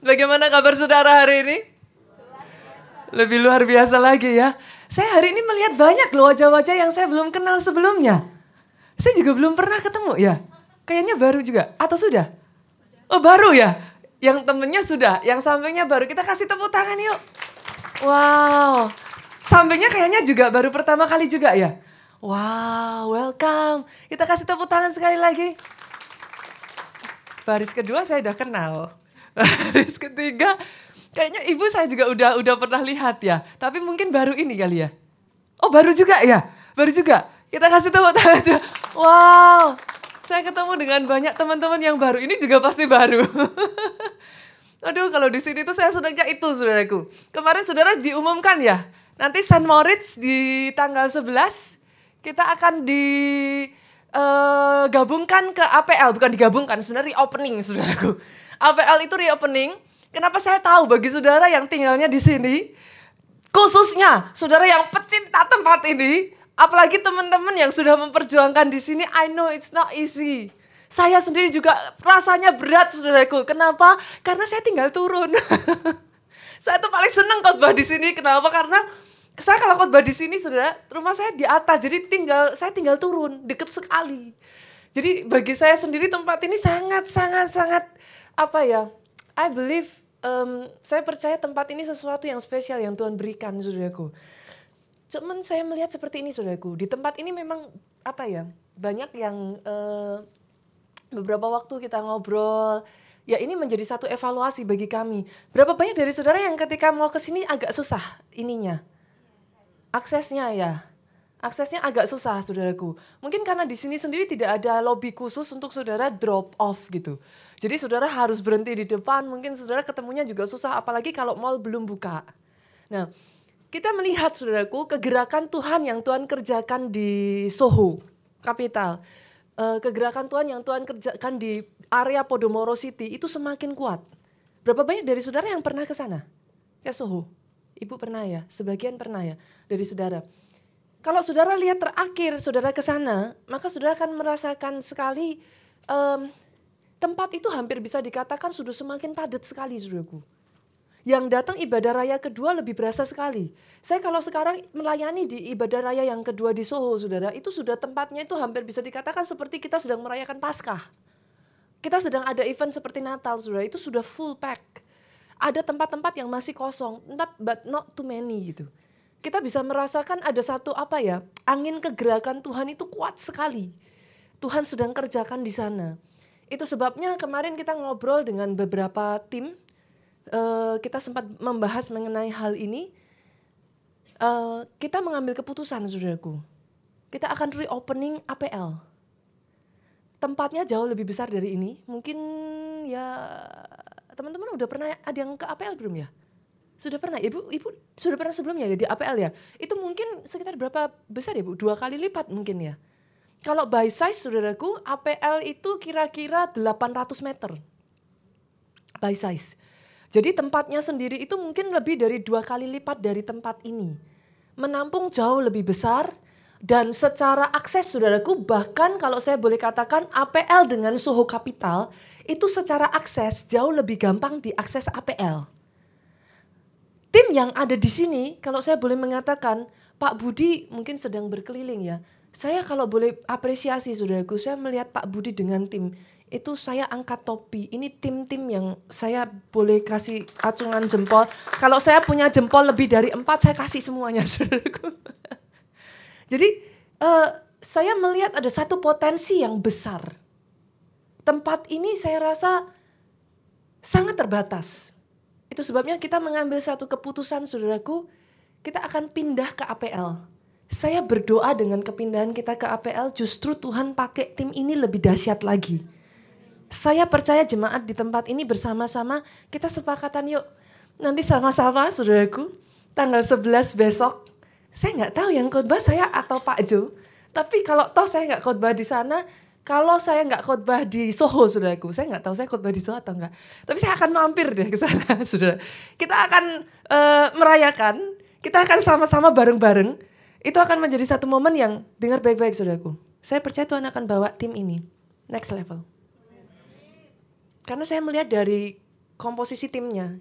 Bagaimana kabar saudara hari ini? Lebih luar biasa lagi ya. Saya hari ini melihat banyak loh wajah-wajah yang saya belum kenal sebelumnya. Saya juga belum pernah ketemu ya. Kayaknya baru juga. Atau sudah? Oh baru ya? Yang temennya sudah, yang sampingnya baru. Kita kasih tepuk tangan yuk. Wow. Sampingnya kayaknya juga baru pertama kali juga ya. Wow, welcome. Kita kasih tepuk tangan sekali lagi. Baris kedua saya udah kenal. Baris ketiga kayaknya ibu saya juga udah udah pernah lihat ya. Tapi mungkin baru ini kali ya. Oh baru juga ya? Baru juga. Kita kasih tepuk tangan aja. Wow, saya ketemu dengan banyak teman-teman yang baru. Ini juga pasti baru. Aduh, kalau di sini tuh saya senangnya itu, saudaraku. Kemarin saudara diumumkan ya, nanti San Moritz di tanggal 11 kita akan digabungkan eh, uh, ke APL, bukan digabungkan, sebenarnya reopening, saudaraku. APL itu reopening. Kenapa saya tahu bagi saudara yang tinggalnya di sini, khususnya saudara yang pecinta tempat ini, apalagi teman-teman yang sudah memperjuangkan di sini, I know it's not easy. Saya sendiri juga rasanya berat, saudaraku. Kenapa? Karena saya tinggal turun. saya tuh paling seneng khotbah di sini. Kenapa? Karena saya kalau khotbah di sini saudara rumah saya di atas jadi tinggal saya tinggal turun deket sekali jadi bagi saya sendiri tempat ini sangat sangat sangat apa ya I believe um, saya percaya tempat ini sesuatu yang spesial yang Tuhan berikan saudaraku cuman saya melihat seperti ini saudaraku di tempat ini memang apa ya banyak yang uh, beberapa waktu kita ngobrol ya ini menjadi satu evaluasi bagi kami berapa banyak dari saudara yang ketika mau ke sini agak susah ininya aksesnya ya. Aksesnya agak susah, saudaraku. Mungkin karena di sini sendiri tidak ada lobby khusus untuk saudara drop off gitu. Jadi saudara harus berhenti di depan, mungkin saudara ketemunya juga susah, apalagi kalau mall belum buka. Nah, kita melihat saudaraku kegerakan Tuhan yang Tuhan kerjakan di Soho, kapital. Eh, kegerakan Tuhan yang Tuhan kerjakan di area Podomoro City itu semakin kuat. Berapa banyak dari saudara yang pernah ke sana? Ke Soho? Ibu pernah ya? Sebagian pernah ya? dari saudara. Kalau saudara lihat terakhir saudara ke sana, maka saudara akan merasakan sekali um, tempat itu hampir bisa dikatakan sudah semakin padat sekali, saudaraku. Yang datang ibadah raya kedua lebih berasa sekali. Saya kalau sekarang melayani di ibadah raya yang kedua di Soho, saudara, itu sudah tempatnya itu hampir bisa dikatakan seperti kita sedang merayakan Paskah. Kita sedang ada event seperti Natal, saudara, itu sudah full pack. Ada tempat-tempat yang masih kosong, but not too many gitu kita bisa merasakan ada satu apa ya angin kegerakan Tuhan itu kuat sekali Tuhan sedang kerjakan di sana itu sebabnya kemarin kita ngobrol dengan beberapa tim uh, kita sempat membahas mengenai hal ini uh, kita mengambil keputusan saudaraku kita akan reopening APL tempatnya jauh lebih besar dari ini mungkin ya teman-teman udah pernah ada yang ke APL belum ya sudah pernah, ibu, ibu sudah pernah sebelumnya ya di APL ya. Itu mungkin sekitar berapa besar ya bu? Dua kali lipat mungkin ya. Kalau by size saudaraku, APL itu kira-kira 800 meter. By size. Jadi tempatnya sendiri itu mungkin lebih dari dua kali lipat dari tempat ini. Menampung jauh lebih besar dan secara akses saudaraku bahkan kalau saya boleh katakan APL dengan Soho Capital itu secara akses jauh lebih gampang diakses APL tim yang ada di sini, kalau saya boleh mengatakan, Pak Budi mungkin sedang berkeliling ya. Saya kalau boleh apresiasi saudaraku, saya melihat Pak Budi dengan tim, itu saya angkat topi. Ini tim-tim yang saya boleh kasih acungan jempol. Kalau saya punya jempol lebih dari empat, saya kasih semuanya saudaraku. Jadi uh, saya melihat ada satu potensi yang besar. Tempat ini saya rasa sangat terbatas itu sebabnya kita mengambil satu keputusan saudaraku, kita akan pindah ke APL. Saya berdoa dengan kepindahan kita ke APL justru Tuhan pakai tim ini lebih dahsyat lagi. Saya percaya jemaat di tempat ini bersama-sama kita sepakatan yuk. Nanti sama-sama saudaraku, tanggal 11 besok. Saya nggak tahu yang khotbah saya atau Pak Jo. Tapi kalau toh saya nggak khotbah di sana, kalau saya nggak khotbah di Soho, saudaraku, saya nggak tahu saya khotbah di Soho atau enggak. Tapi saya akan mampir deh ke sana, saudara. Kita akan uh, merayakan, kita akan sama-sama bareng-bareng. Itu akan menjadi satu momen yang dengar baik-baik, saudaraku. Saya percaya Tuhan akan bawa tim ini next level. Karena saya melihat dari komposisi timnya.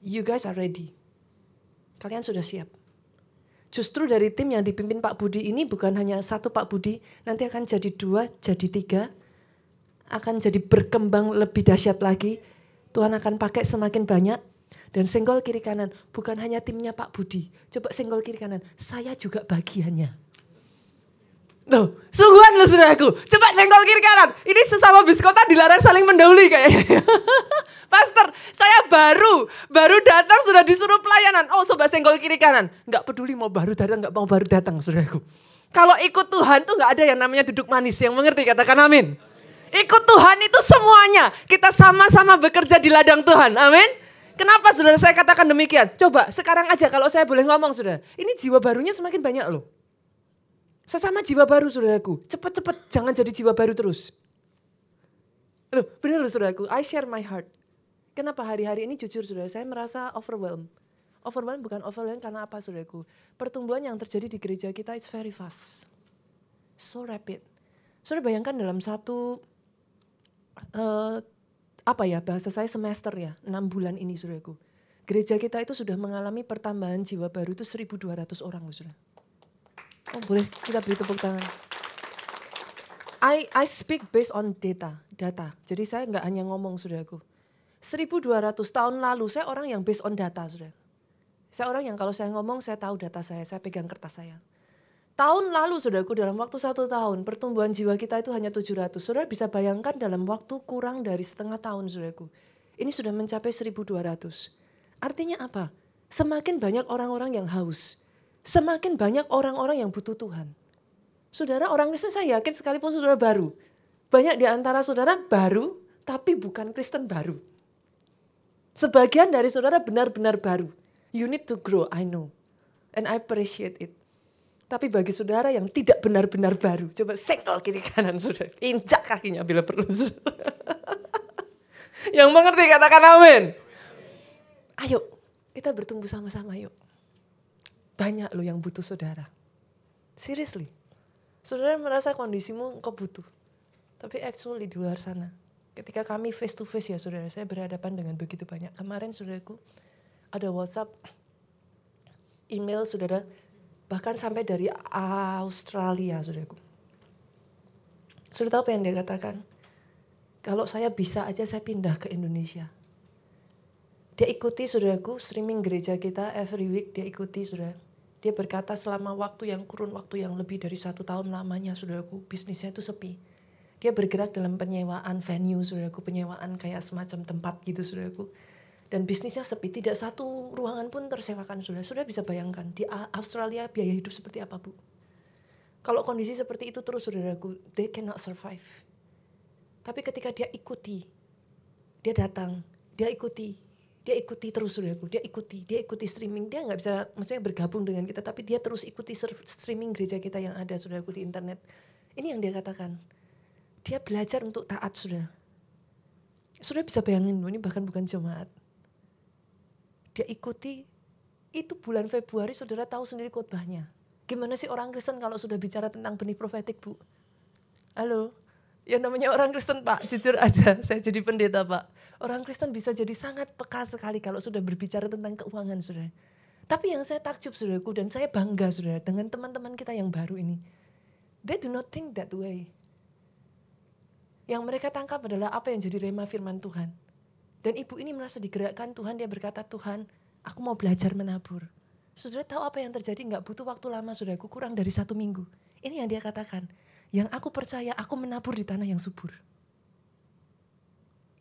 You guys are ready. Kalian sudah siap. Justru dari tim yang dipimpin Pak Budi ini bukan hanya satu Pak Budi, nanti akan jadi dua, jadi tiga, akan jadi berkembang lebih dahsyat lagi. Tuhan akan pakai semakin banyak dan senggol kiri kanan bukan hanya timnya Pak Budi. Coba senggol kiri kanan, saya juga bagiannya. Loh, sungguhan loh saudaraku. Coba senggol kiri kanan. Ini sesama biskota dilarang saling mendahului kayaknya. Pastor, saya baru, baru datang sudah disuruh pelayanan. Oh, coba senggol kiri kanan. Enggak peduli mau baru datang, enggak mau baru datang saudaraku. Kalau ikut Tuhan tuh enggak ada yang namanya duduk manis. Yang mengerti katakan amin. Ikut Tuhan itu semuanya. Kita sama-sama bekerja di ladang Tuhan. Amin. Kenapa saudara saya katakan demikian? Coba sekarang aja kalau saya boleh ngomong saudara. Ini jiwa barunya semakin banyak loh. Sesama jiwa baru saudaraku. Cepat-cepat jangan jadi jiwa baru terus. Loh benar loh saudaraku. I share my heart. Kenapa hari-hari ini jujur saudara saya merasa overwhelmed. Overwhelmed bukan overwhelmed karena apa saudaraku. Pertumbuhan yang terjadi di gereja kita is very fast. So rapid. Saudara bayangkan dalam satu uh, apa ya bahasa saya semester ya, enam bulan ini saudaraku. Gereja kita itu sudah mengalami pertambahan jiwa baru itu 1.200 orang saudara. Oh boleh kita beri tepuk tangan. I, I speak based on data, data. Jadi saya nggak hanya ngomong saudaraku. 1.200 tahun lalu saya orang yang based on data saudara. Saya orang yang kalau saya ngomong saya tahu data saya, saya pegang kertas saya. Tahun lalu saudaraku dalam waktu satu tahun pertumbuhan jiwa kita itu hanya 700. Saudara bisa bayangkan dalam waktu kurang dari setengah tahun saudaraku. Ini sudah mencapai 1200. Artinya apa? Semakin banyak orang-orang yang haus. Semakin banyak orang-orang yang butuh Tuhan. Saudara orang Kristen saya yakin sekalipun saudara baru. Banyak di antara saudara baru tapi bukan Kristen baru. Sebagian dari saudara benar-benar baru. You need to grow, I know. And I appreciate it. Tapi bagi saudara yang tidak benar-benar baru, coba senggol kiri kanan saudara. Injak kakinya bila perlu yang mengerti katakan amin. Ayo, kita bertumbuh sama-sama yuk. Banyak loh yang butuh saudara. Seriously. Saudara merasa kondisimu kau butuh. Tapi actually di luar sana. Ketika kami face to face ya saudara, saya berhadapan dengan begitu banyak. Kemarin saudaraku ada WhatsApp, email saudara, Bahkan sampai dari Australia, saudaraku. Sudah tahu apa yang dia katakan? Kalau saya bisa aja saya pindah ke Indonesia. Dia ikuti saudaraku streaming gereja kita every week dia ikuti saudara. Dia berkata selama waktu yang kurun waktu yang lebih dari satu tahun lamanya saudaraku bisnisnya itu sepi. Dia bergerak dalam penyewaan venue saudaraku penyewaan kayak semacam tempat gitu saudaraku dan bisnisnya sepi, tidak satu ruangan pun tersewakan sudah. Sudah bisa bayangkan di Australia biaya hidup seperti apa bu? Kalau kondisi seperti itu terus saudaraku, they cannot survive. Tapi ketika dia ikuti, dia datang, dia ikuti, dia ikuti terus saudaraku, dia ikuti, dia ikuti streaming, dia nggak bisa, maksudnya bergabung dengan kita, tapi dia terus ikuti streaming gereja kita yang ada saudaraku di internet. Ini yang dia katakan, dia belajar untuk taat saudara. Sudah bisa bayangin, ini bahkan bukan jemaat dia ikuti itu bulan Februari saudara tahu sendiri khotbahnya. Gimana sih orang Kristen kalau sudah bicara tentang benih profetik bu? Halo, yang namanya orang Kristen pak, jujur aja saya jadi pendeta pak. Orang Kristen bisa jadi sangat peka sekali kalau sudah berbicara tentang keuangan saudara. Tapi yang saya takjub saudaraku dan saya bangga saudara dengan teman-teman kita yang baru ini. They do not think that way. Yang mereka tangkap adalah apa yang jadi rema firman Tuhan dan ibu ini merasa digerakkan Tuhan, dia berkata, Tuhan aku mau belajar menabur. Saudara tahu apa yang terjadi? Nggak butuh waktu lama, saudaraku kurang dari satu minggu. Ini yang dia katakan, yang aku percaya aku menabur di tanah yang subur.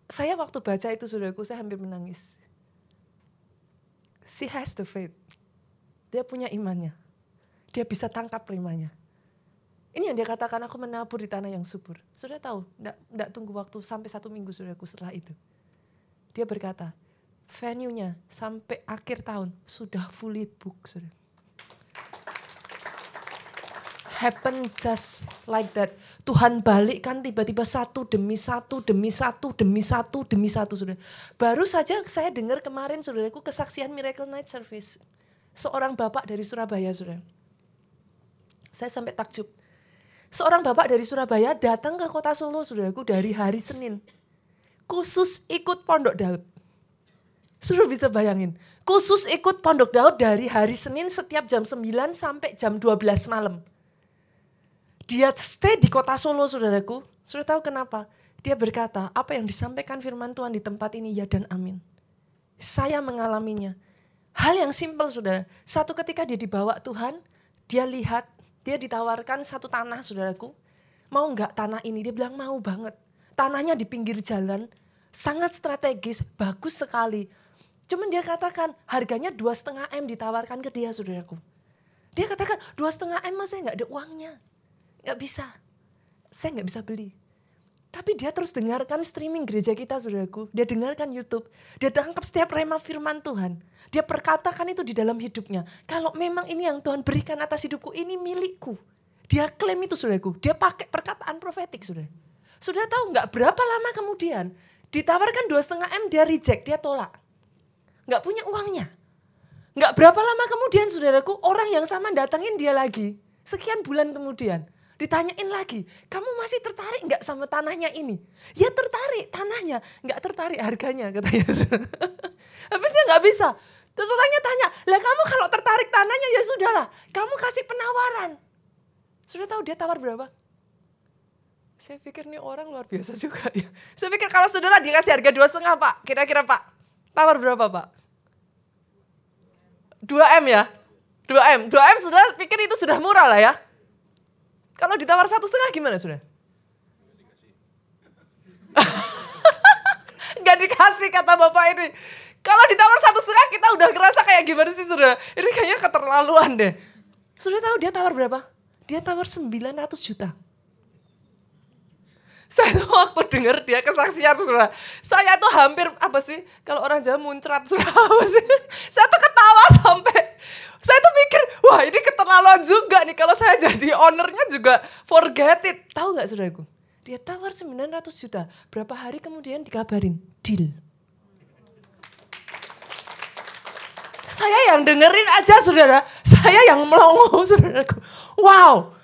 Saya waktu baca itu saudaraku, saya hampir menangis. She has the faith. Dia punya imannya. Dia bisa tangkap rimanya. Ini yang dia katakan, aku menabur di tanah yang subur. Sudah tahu, enggak, tunggu waktu sampai satu minggu saudaraku setelah itu. Dia berkata, venue-nya sampai akhir tahun sudah fully book. Sudah. Happen just like that. Tuhan balikkan tiba-tiba satu demi satu, demi satu, demi satu, demi satu. Sudah. Baru saja saya dengar kemarin saudaraku kesaksian Miracle Night Service. Seorang bapak dari Surabaya, sudah. Saya sampai takjub. Seorang bapak dari Surabaya datang ke kota Solo, saudaraku, dari hari Senin khusus ikut Pondok Daud. Sudah bisa bayangin, khusus ikut Pondok Daud dari hari Senin setiap jam 9 sampai jam 12 malam. Dia stay di kota Solo, saudaraku. Sudah tahu kenapa? Dia berkata, apa yang disampaikan firman Tuhan di tempat ini ya dan amin. Saya mengalaminya. Hal yang simpel, saudara. Satu ketika dia dibawa Tuhan, dia lihat, dia ditawarkan satu tanah, saudaraku. Mau nggak tanah ini? Dia bilang mau banget. Tanahnya di pinggir jalan, sangat strategis, bagus sekali Cuman dia katakan harganya dua setengah M ditawarkan ke dia saudaraku. Dia katakan dua setengah M saya nggak ada uangnya. Nggak bisa. Saya nggak bisa beli. Tapi dia terus dengarkan streaming gereja kita saudaraku. Dia dengarkan Youtube. Dia tangkap setiap rema firman Tuhan. Dia perkatakan itu di dalam hidupnya. Kalau memang ini yang Tuhan berikan atas hidupku ini milikku. Dia klaim itu saudaraku. Dia pakai perkataan profetik saudara. Sudah tahu nggak berapa lama kemudian ditawarkan dua setengah M dia reject, dia tolak nggak punya uangnya. Nggak berapa lama kemudian saudaraku orang yang sama datangin dia lagi. Sekian bulan kemudian. Ditanyain lagi, kamu masih tertarik nggak sama tanahnya ini? Ya tertarik tanahnya, nggak tertarik harganya katanya. Habisnya nggak bisa. Terus orangnya tanya, lah kamu kalau tertarik tanahnya ya sudahlah, kamu kasih penawaran. Sudah tahu dia tawar berapa? Saya pikir nih orang luar biasa juga ya. Saya pikir kalau saudara dikasih harga dua setengah pak, kira-kira pak, tawar berapa pak? 2M ya. 2M. 2M sudah pikir itu sudah murah lah ya. Kalau ditawar satu setengah gimana sudah? Gak dikasih kata bapak ini. Kalau ditawar satu setengah kita udah ngerasa kayak gimana sih sudah? Ini kayaknya keterlaluan deh. Sudah tahu dia tawar berapa? Dia tawar 900 juta. Saya tuh waktu denger dia kesaksian saudara, saya tuh hampir apa sih kalau orang Jawa muncrat sudah apa sih? Saya tuh ketawa sampai saya tuh mikir, wah ini keterlaluan juga nih kalau saya jadi ownernya juga forget it. Tahu nggak saudaraku? Dia tawar 900 juta. Berapa hari kemudian dikabarin, deal. Saya yang dengerin aja saudara, saya yang melongo saudaraku. Wow,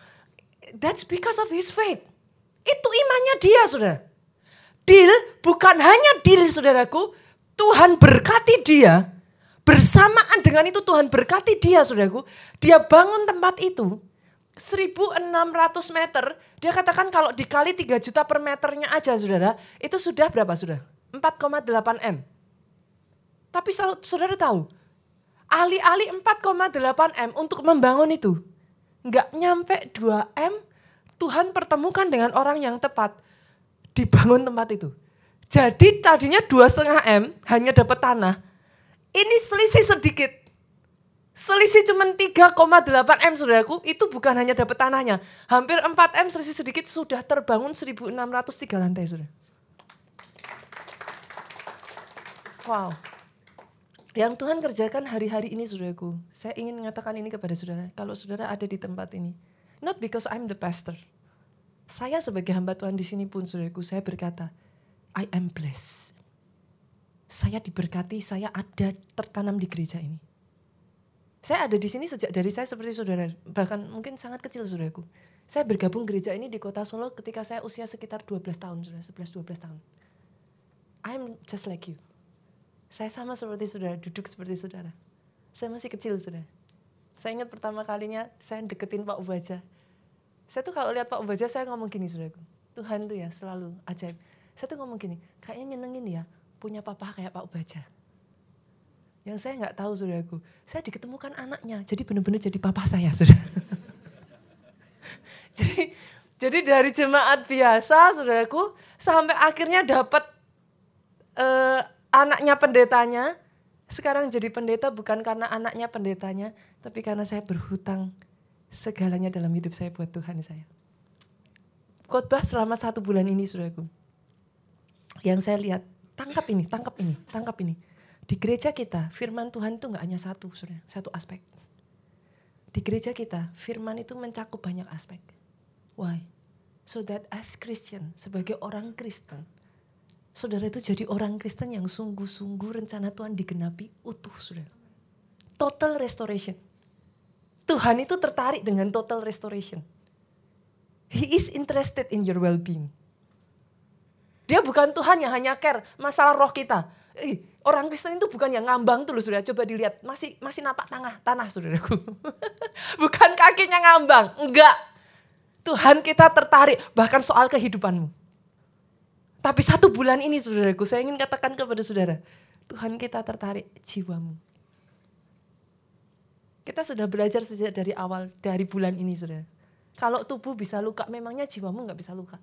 that's because of his faith. Itu imannya dia, saudara. Deal bukan hanya deal, saudaraku. Tuhan berkati dia. Bersamaan dengan itu Tuhan berkati dia, saudaraku. Dia bangun tempat itu. 1600 meter. Dia katakan kalau dikali 3 juta per meternya aja, saudara. Itu sudah berapa, sudah? 4,8 M. Tapi saudara tahu, alih-alih 4,8 M untuk membangun itu, nggak nyampe 2 M, Tuhan pertemukan dengan orang yang tepat. Dibangun tempat itu. Jadi tadinya dua setengah M hanya dapat tanah. Ini selisih sedikit. Selisih cuma 3,8 M saudaraku, itu bukan hanya dapat tanahnya. Hampir 4 M selisih sedikit sudah terbangun 1603 lantai saudara. Wow. Yang Tuhan kerjakan hari-hari ini saudaraku. Saya ingin mengatakan ini kepada saudara. Kalau saudara ada di tempat ini. Not because I'm the pastor. Saya sebagai hamba Tuhan di sini pun, saudaraku, saya berkata, I am blessed. Saya diberkati, saya ada tertanam di gereja ini. Saya ada di sini sejak dari saya seperti saudara, bahkan mungkin sangat kecil saudaraku. Saya bergabung gereja ini di kota Solo ketika saya usia sekitar 12 tahun, saudara, 11-12 tahun. I'm just like you. Saya sama seperti saudara, duduk seperti saudara. Saya masih kecil, saudara. Saya ingat pertama kalinya saya deketin Pak Ubaja. Saya tuh kalau lihat Pak Ubaja saya ngomong gini saudaraku. Tuhan tuh ya selalu ajaib. Saya tuh ngomong gini, kayaknya nyenengin ya punya papa kayak Pak Ubaja. Yang saya nggak tahu saudaraku, saya diketemukan anaknya, jadi benar-benar jadi papa saya saudara. jadi jadi dari jemaat biasa saudaraku sampai akhirnya dapat uh, anaknya pendetanya, sekarang jadi pendeta bukan karena anaknya pendetanya, tapi karena saya berhutang segalanya dalam hidup saya buat Tuhan saya. Khotbah selama satu bulan ini, saudaraku. Yang saya lihat, tangkap ini, tangkap ini, tangkap ini. Di gereja kita, firman Tuhan itu nggak hanya satu, saudara, satu aspek. Di gereja kita, firman itu mencakup banyak aspek. Why? So that as Christian, sebagai orang Kristen, saudara itu jadi orang Kristen yang sungguh-sungguh rencana Tuhan digenapi utuh, saudara. Total restoration. Tuhan itu tertarik dengan total restoration. He is interested in your well-being. Dia bukan Tuhan yang hanya care masalah roh kita. Ih, orang Kristen itu bukan yang ngambang tuh loh sudah coba dilihat masih masih napak tanah tanah saudaraku. bukan kakinya ngambang, enggak. Tuhan kita tertarik bahkan soal kehidupanmu. Tapi satu bulan ini saudaraku saya ingin katakan kepada saudara, Tuhan kita tertarik jiwamu. Kita sudah belajar sejak dari awal dari bulan ini saudara. Kalau tubuh bisa luka, memangnya jiwamu nggak bisa luka.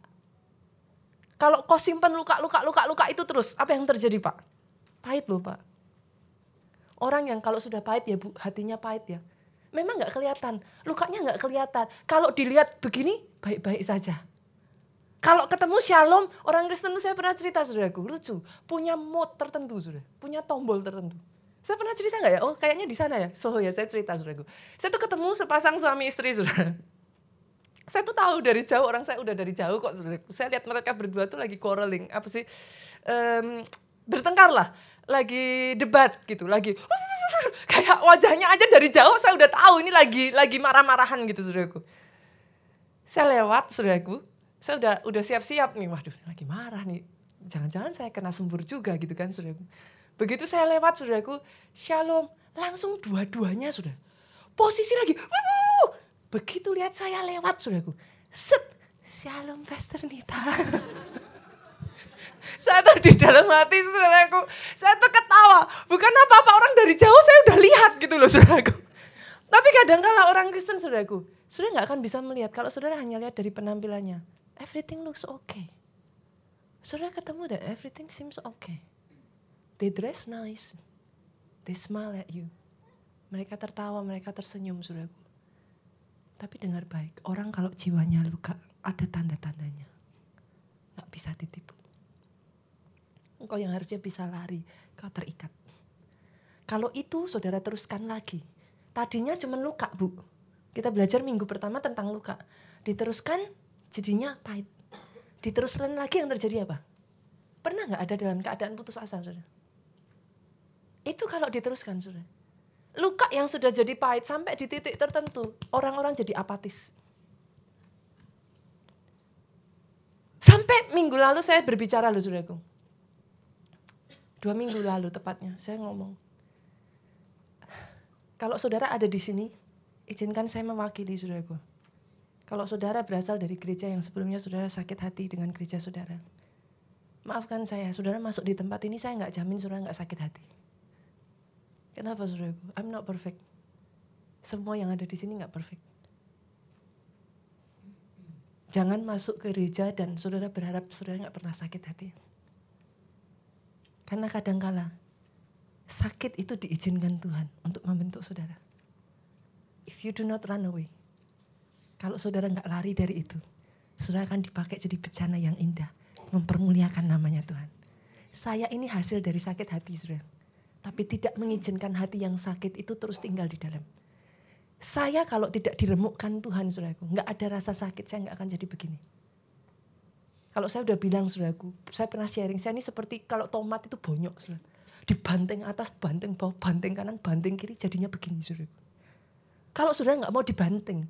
Kalau kau simpan luka, luka, luka, luka itu terus, apa yang terjadi pak? Pahit loh pak. Orang yang kalau sudah pahit ya bu, hatinya pahit ya. Memang nggak kelihatan, lukanya nggak kelihatan. Kalau dilihat begini, baik-baik saja. Kalau ketemu shalom, orang Kristen itu saya pernah cerita saudaraku, lucu. Punya mode tertentu sudah, punya tombol tertentu. Saya pernah cerita nggak ya? Oh kayaknya di sana ya. So ya saya cerita saudaraku. Saya tuh ketemu sepasang suami istri saudara saya tuh tahu dari jauh orang saya udah dari jauh kok saya lihat mereka berdua tuh lagi quarreling apa sih um, bertengkar lah lagi debat gitu lagi kayak wajahnya aja dari jauh saya udah tahu ini lagi lagi marah-marahan gitu saudaraku saya lewat saudaraku saya udah udah siap-siap nih waduh lagi marah nih jangan-jangan saya kena sembur juga gitu kan saudaraku begitu saya lewat saudaraku shalom langsung dua-duanya sudah posisi lagi Begitu lihat saya lewat, saudaraku. Set, shalom Pastor Nita. saya tuh di dalam hati saudaraku, saya tuh ketawa. Bukan apa-apa orang dari jauh saya udah lihat gitu loh saudaraku. Tapi kadang kala orang Kristen saudaraku, saudara nggak akan bisa melihat kalau saudara hanya lihat dari penampilannya. Everything looks okay. Saudara ketemu dan everything seems okay. They dress nice. They smile at you. Mereka tertawa, mereka tersenyum saudaraku. Tapi dengar baik, orang kalau jiwanya luka ada tanda-tandanya. Gak bisa ditipu. Engkau yang harusnya bisa lari, kau terikat. Kalau itu saudara teruskan lagi. Tadinya cuma luka bu. Kita belajar minggu pertama tentang luka. Diteruskan jadinya pahit. Diteruskan lagi yang terjadi apa? Pernah nggak ada dalam keadaan putus asa saudara? Itu kalau diteruskan saudara luka yang sudah jadi pahit sampai di titik tertentu, orang-orang jadi apatis. Sampai minggu lalu saya berbicara loh saudaraku. Dua minggu lalu tepatnya, saya ngomong. Kalau saudara ada di sini, izinkan saya mewakili saudaraku. Kalau saudara berasal dari gereja yang sebelumnya saudara sakit hati dengan gereja saudara. Maafkan saya, saudara masuk di tempat ini saya nggak jamin saudara nggak sakit hati. Kenapa saudaraku? I'm not perfect. Semua yang ada di sini nggak perfect. Jangan masuk ke gereja dan saudara berharap saudara nggak pernah sakit hati. Karena kadangkala sakit itu diizinkan Tuhan untuk membentuk saudara. If you do not run away, kalau saudara nggak lari dari itu, saudara akan dipakai jadi bencana yang indah, mempermuliakan namanya Tuhan. Saya ini hasil dari sakit hati, saudara tapi tidak mengizinkan hati yang sakit itu terus tinggal di dalam. Saya kalau tidak diremukkan Tuhan, saudaraku, nggak ada rasa sakit, saya nggak akan jadi begini. Kalau saya udah bilang, saudaraku, saya pernah sharing, saya ini seperti kalau tomat itu bonyok, saudara. Dibanting atas, banting bawah, banting kanan, banting kiri, jadinya begini, saudaraku. Kalau saudara nggak mau dibanting,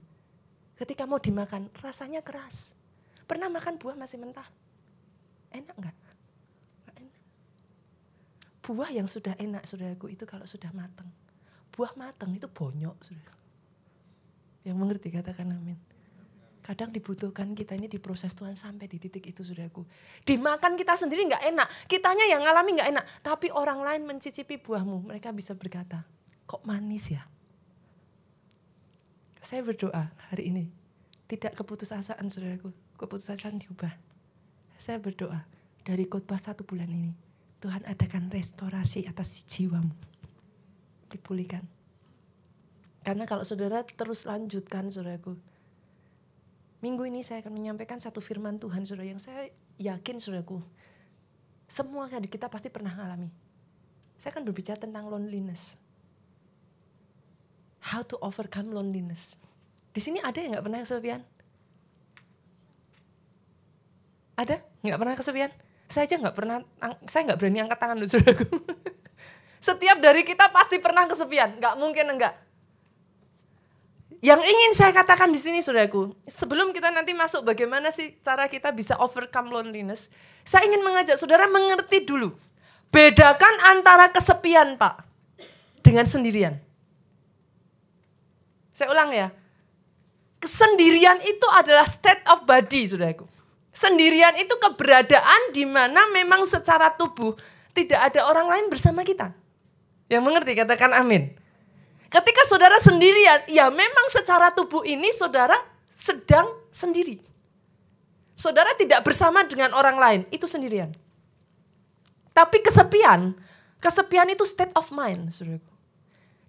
ketika mau dimakan, rasanya keras. Pernah makan buah masih mentah? Enak nggak? Buah yang sudah enak saudaraku itu kalau sudah matang. Buah matang itu bonyok saudara. Yang mengerti katakan amin. Kadang dibutuhkan kita ini diproses Tuhan sampai di titik itu saudaraku. Dimakan kita sendiri nggak enak. Kitanya yang ngalami nggak enak. Tapi orang lain mencicipi buahmu. Mereka bisa berkata, kok manis ya? Saya berdoa hari ini. Tidak keputusasaan saudaraku. Keputusasaan diubah. Saya berdoa dari khotbah satu bulan ini Tuhan adakan restorasi atas jiwamu. Dipulihkan. Karena kalau saudara terus lanjutkan saudaraku. Minggu ini saya akan menyampaikan satu firman Tuhan saudara yang saya yakin saudaraku. Semua kita pasti pernah mengalami. Saya akan berbicara tentang loneliness. How to overcome loneliness. Di sini ada yang nggak pernah kesepian? Ada? Nggak pernah kesepian? Saya aja nggak pernah, saya nggak berani angkat tangan loh saudaraku. Setiap dari kita pasti pernah kesepian, nggak mungkin enggak. yang ingin saya katakan di sini saudaraku, sebelum kita nanti masuk bagaimana sih cara kita bisa overcome loneliness, saya ingin mengajak saudara mengerti dulu. Bedakan antara kesepian Pak dengan sendirian. Saya ulang ya. Kesendirian itu adalah state of body saudaraku. Sendirian itu keberadaan di mana memang secara tubuh tidak ada orang lain bersama kita. Yang mengerti katakan amin. Ketika saudara sendirian, ya memang secara tubuh ini saudara sedang sendiri. Saudara tidak bersama dengan orang lain, itu sendirian. Tapi kesepian, kesepian itu state of mind, saudaraku.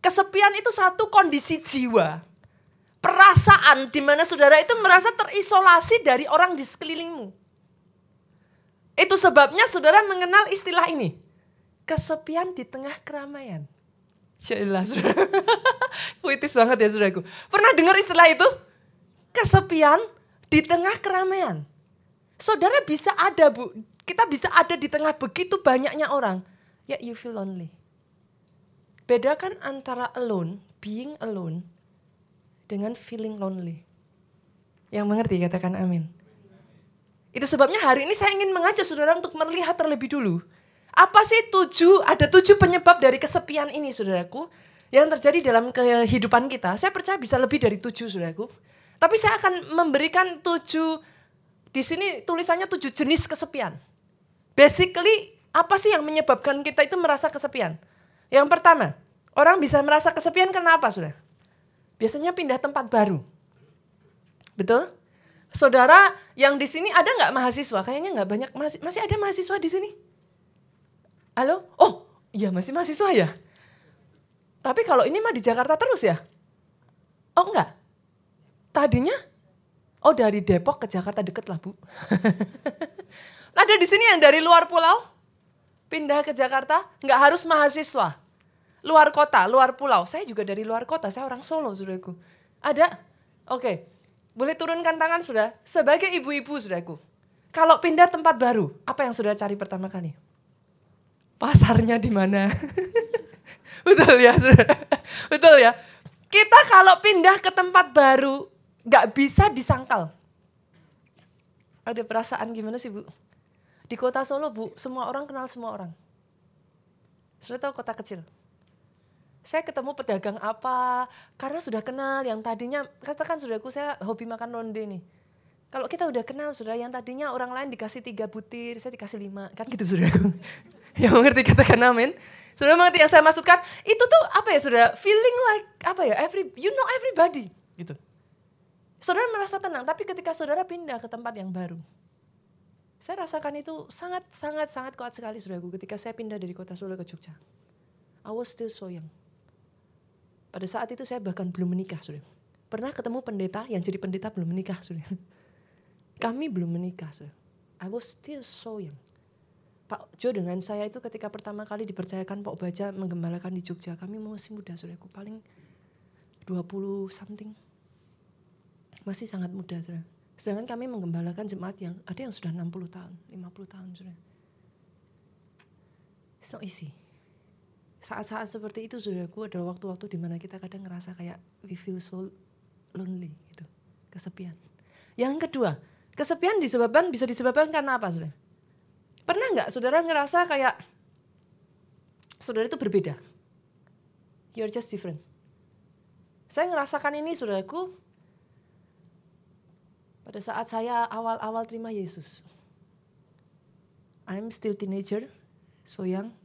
Kesepian itu satu kondisi jiwa. Perasaan di mana saudara itu merasa terisolasi dari orang di sekelilingmu. Itu sebabnya saudara mengenal istilah ini. Kesepian di tengah keramaian. Jelas. Puitis banget ya saudaraku. Pernah dengar istilah itu? Kesepian di tengah keramaian. Saudara bisa ada bu, kita bisa ada di tengah begitu banyaknya orang. Ya you feel lonely. Bedakan antara alone, being alone, dengan feeling lonely. Yang mengerti katakan amin. Itu sebabnya hari ini saya ingin mengajak saudara untuk melihat terlebih dulu apa sih tujuh, ada tujuh penyebab dari kesepian ini saudaraku. Yang terjadi dalam kehidupan kita. Saya percaya bisa lebih dari tujuh saudaraku. Tapi saya akan memberikan tujuh, di sini tulisannya tujuh jenis kesepian. Basically apa sih yang menyebabkan kita itu merasa kesepian? Yang pertama, orang bisa merasa kesepian kenapa sudah? Biasanya pindah tempat baru. Betul? Saudara yang di sini ada nggak mahasiswa? Kayaknya nggak banyak masih masih ada mahasiswa di sini. Halo? Oh, iya masih mahasiswa ya? Tapi kalau ini mah di Jakarta terus ya? Oh enggak. Tadinya oh dari Depok ke Jakarta deket lah, Bu. Ada di sini yang dari luar pulau pindah ke Jakarta, nggak harus mahasiswa. Luar kota, luar pulau. Saya juga dari luar kota, saya orang Solo, Saudaraku. Ada? Oke. Boleh turunkan tangan, Sudah? Sebagai ibu-ibu, Saudaraku. Kalau pindah tempat baru, apa yang sudah cari pertama kali? pasarnya di mana. Betul ya, Betul ya. Kita kalau pindah ke tempat baru, nggak bisa disangkal. Ada perasaan gimana sih Bu? Di kota Solo Bu, semua orang kenal semua orang. Sudah tahu kota kecil. Saya ketemu pedagang apa, karena sudah kenal yang tadinya, katakan aku saya hobi makan ronde nih. Kalau kita udah kenal sudah yang tadinya orang lain dikasih tiga butir, saya dikasih lima, kan gitu sudah. yang mengerti katakan amin. Sudah mengerti yang saya maksudkan? Itu tuh apa ya sudah feeling like apa ya every you know everybody gitu. Saudara merasa tenang, tapi ketika saudara pindah ke tempat yang baru, saya rasakan itu sangat sangat sangat kuat sekali saudaraku ketika saya pindah dari kota Solo ke Jogja. I was still so young. Pada saat itu saya bahkan belum menikah saudara. Pernah ketemu pendeta yang jadi pendeta belum menikah saudara. Kami belum menikah saudara. I was still so young. Pak Jo dengan saya itu ketika pertama kali dipercayakan Pak Baja menggembalakan di Jogja, kami masih muda saudaraku, paling 20 something. Masih sangat muda saudara. Sedangkan kami menggembalakan jemaat yang ada yang sudah 60 tahun, 50 tahun saudara. It's not easy. Saat-saat seperti itu saudaraku adalah waktu-waktu di mana kita kadang ngerasa kayak we feel so lonely gitu, kesepian. Yang kedua, kesepian disebabkan bisa disebabkan karena apa saudara? Pernah nggak saudara ngerasa kayak saudara itu berbeda? You're just different. Saya ngerasakan ini saudaraku pada saat saya awal-awal terima Yesus. I'm still teenager, so young.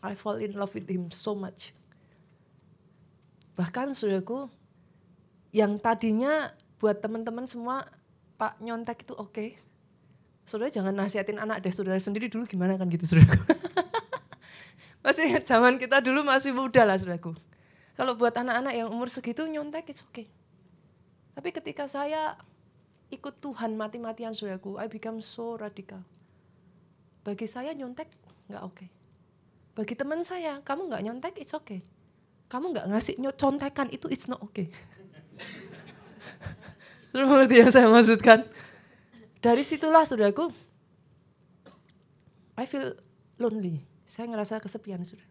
I fall in love with him so much. Bahkan saudaraku, yang tadinya buat teman-teman semua Pak nyontek itu oke. Okay saudara jangan nasihatin anak deh saudara sendiri dulu gimana kan gitu saudara masih zaman kita dulu masih muda lah saudaraku kalau buat anak-anak yang umur segitu nyontek it's okay tapi ketika saya ikut Tuhan mati-matian saudaraku I become so radikal bagi saya nyontek nggak oke okay. Bagi teman saya kamu nggak nyontek it's okay kamu nggak ngasih contekan itu it's not okay Terus mengerti yang saya maksudkan? Dari situlah saudaraku, I feel lonely. Saya ngerasa kesepian sudah.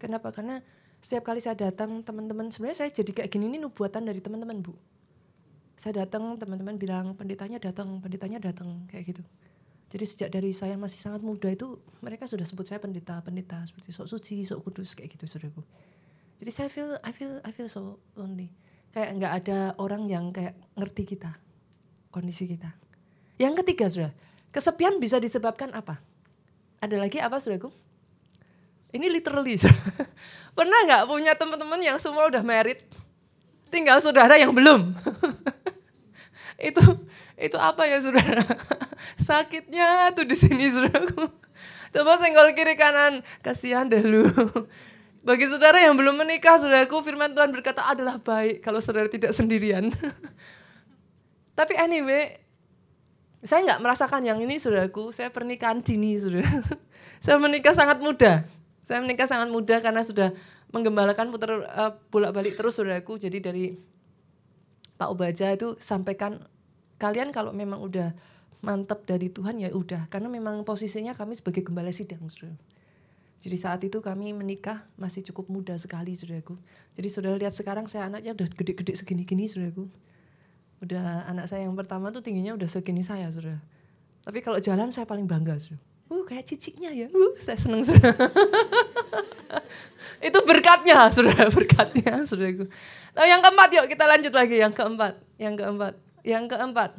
Kenapa? Karena Setiap kali saya datang teman-teman, sebenarnya saya jadi kayak gini ini nubuatan dari teman-teman bu. Saya datang teman-teman bilang pendetanya datang, pendetanya datang kayak gitu. Jadi sejak dari saya masih sangat muda itu mereka sudah sebut saya pendeta, pendeta seperti sok suci, sok kudus kayak gitu saudaraku. Jadi saya feel, I feel, I feel so lonely. Kayak nggak ada orang yang kayak ngerti kita, kondisi kita. Yang ketiga sudah, kesepian bisa disebabkan apa? Ada lagi apa saudaraku? Ini literally. Pernah nggak punya teman-teman yang semua udah married, tinggal saudara yang belum? itu itu apa ya saudara? Sakitnya tuh di sini saudaraku. Coba senggol kiri kanan, kasihan deh lu. Bagi saudara yang belum menikah, saudaraku, firman Tuhan berkata adalah baik kalau saudara tidak sendirian. Tapi anyway, saya nggak merasakan yang ini saudaraku, saya pernikahan dini saudara. saya menikah sangat muda. Saya menikah sangat muda karena sudah menggembalakan putar uh, bolak-balik terus saudaraku. Jadi dari Pak Obaja itu sampaikan kalian kalau memang udah mantap dari Tuhan ya udah karena memang posisinya kami sebagai gembala sidang saudara. Jadi saat itu kami menikah masih cukup muda sekali saudaraku. Jadi saudara lihat sekarang saya anaknya udah gede-gede segini-gini saudaraku. Udah anak saya yang pertama tuh tingginya udah segini saya saudara. Tapi kalau jalan saya paling bangga saudara uh kayak ciciknya ya, uh saya seneng sudah. itu berkatnya, sudah berkatnya, saudaraku. Nah, yang keempat yuk kita lanjut lagi yang keempat, yang keempat, yang keempat.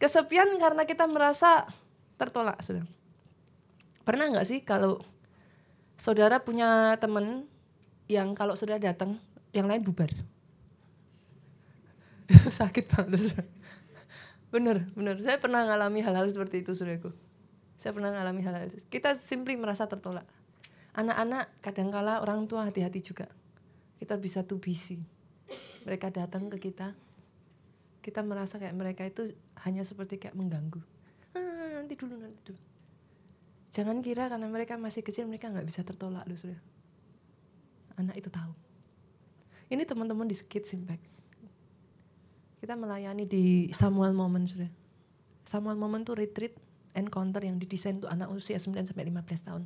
Kesepian karena kita merasa tertolak, sudah. Pernah nggak sih kalau saudara punya temen yang kalau sudah datang, yang lain bubar? sakit banget, sudah. Bener, bener. Saya pernah ngalami hal-hal seperti itu, saudaraku. Saya pernah mengalami hal-hal itu. Kita simply merasa tertolak. Anak-anak kadangkala orang tua hati-hati juga. Kita bisa too busy. Mereka datang ke kita, kita merasa kayak mereka itu hanya seperti kayak mengganggu. Ah, nanti dulu, nanti dulu. Jangan kira karena mereka masih kecil mereka nggak bisa tertolak loh sudah. Anak itu tahu. Ini teman-teman di Kids Impact. Kita melayani di Samuel Moment sudah. Samuel Moment tuh retreat encounter yang didesain untuk anak usia 9 sampai 15 tahun.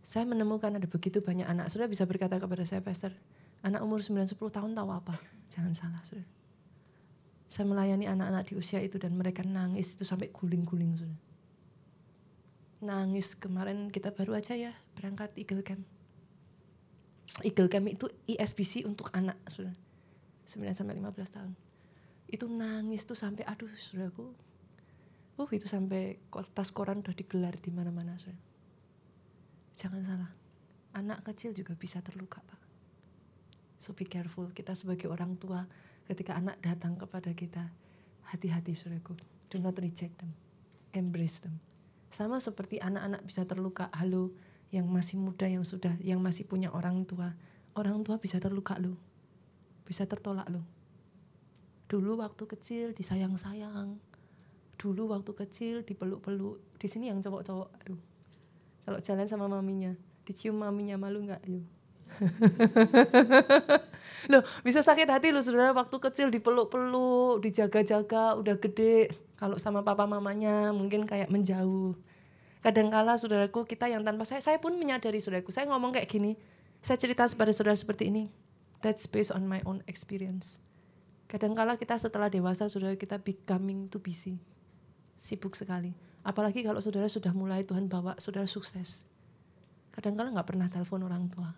Saya menemukan ada begitu banyak anak. Sudah bisa berkata kepada saya, Pastor, anak umur 9-10 tahun tahu apa? Jangan salah, sudah. Saya melayani anak-anak di usia itu dan mereka nangis itu sampai guling-guling, sudah. Nangis kemarin kita baru aja ya berangkat Eagle Camp. Eagle Camp itu ISBC untuk anak, sudah. 9 sampai 15 tahun. Itu nangis tuh sampai aduh, saudaraku, Uh, itu sampai kertas koran udah digelar di mana-mana. Jangan salah. Anak kecil juga bisa terluka, Pak. So be careful. Kita sebagai orang tua ketika anak datang kepada kita, hati-hati saudaraku. Do not reject them. Embrace them. Sama seperti anak-anak bisa terluka, halo yang masih muda yang sudah yang masih punya orang tua. Orang tua bisa terluka lo. Bisa tertolak lo. Dulu waktu kecil disayang-sayang, dulu waktu kecil dipeluk-peluk di sini yang cowok-cowok aduh kalau jalan sama maminya dicium maminya malu nggak yuk loh bisa sakit hati loh saudara waktu kecil dipeluk-peluk dijaga-jaga udah gede kalau sama papa mamanya mungkin kayak menjauh kadangkala saudaraku kita yang tanpa saya saya pun menyadari saudaraku saya ngomong kayak gini saya cerita kepada saudara seperti ini that's based on my own experience kadangkala kita setelah dewasa saudara kita becoming too busy sibuk sekali. Apalagi kalau saudara sudah mulai Tuhan bawa saudara sukses. Kadang-kadang nggak pernah telepon orang tua.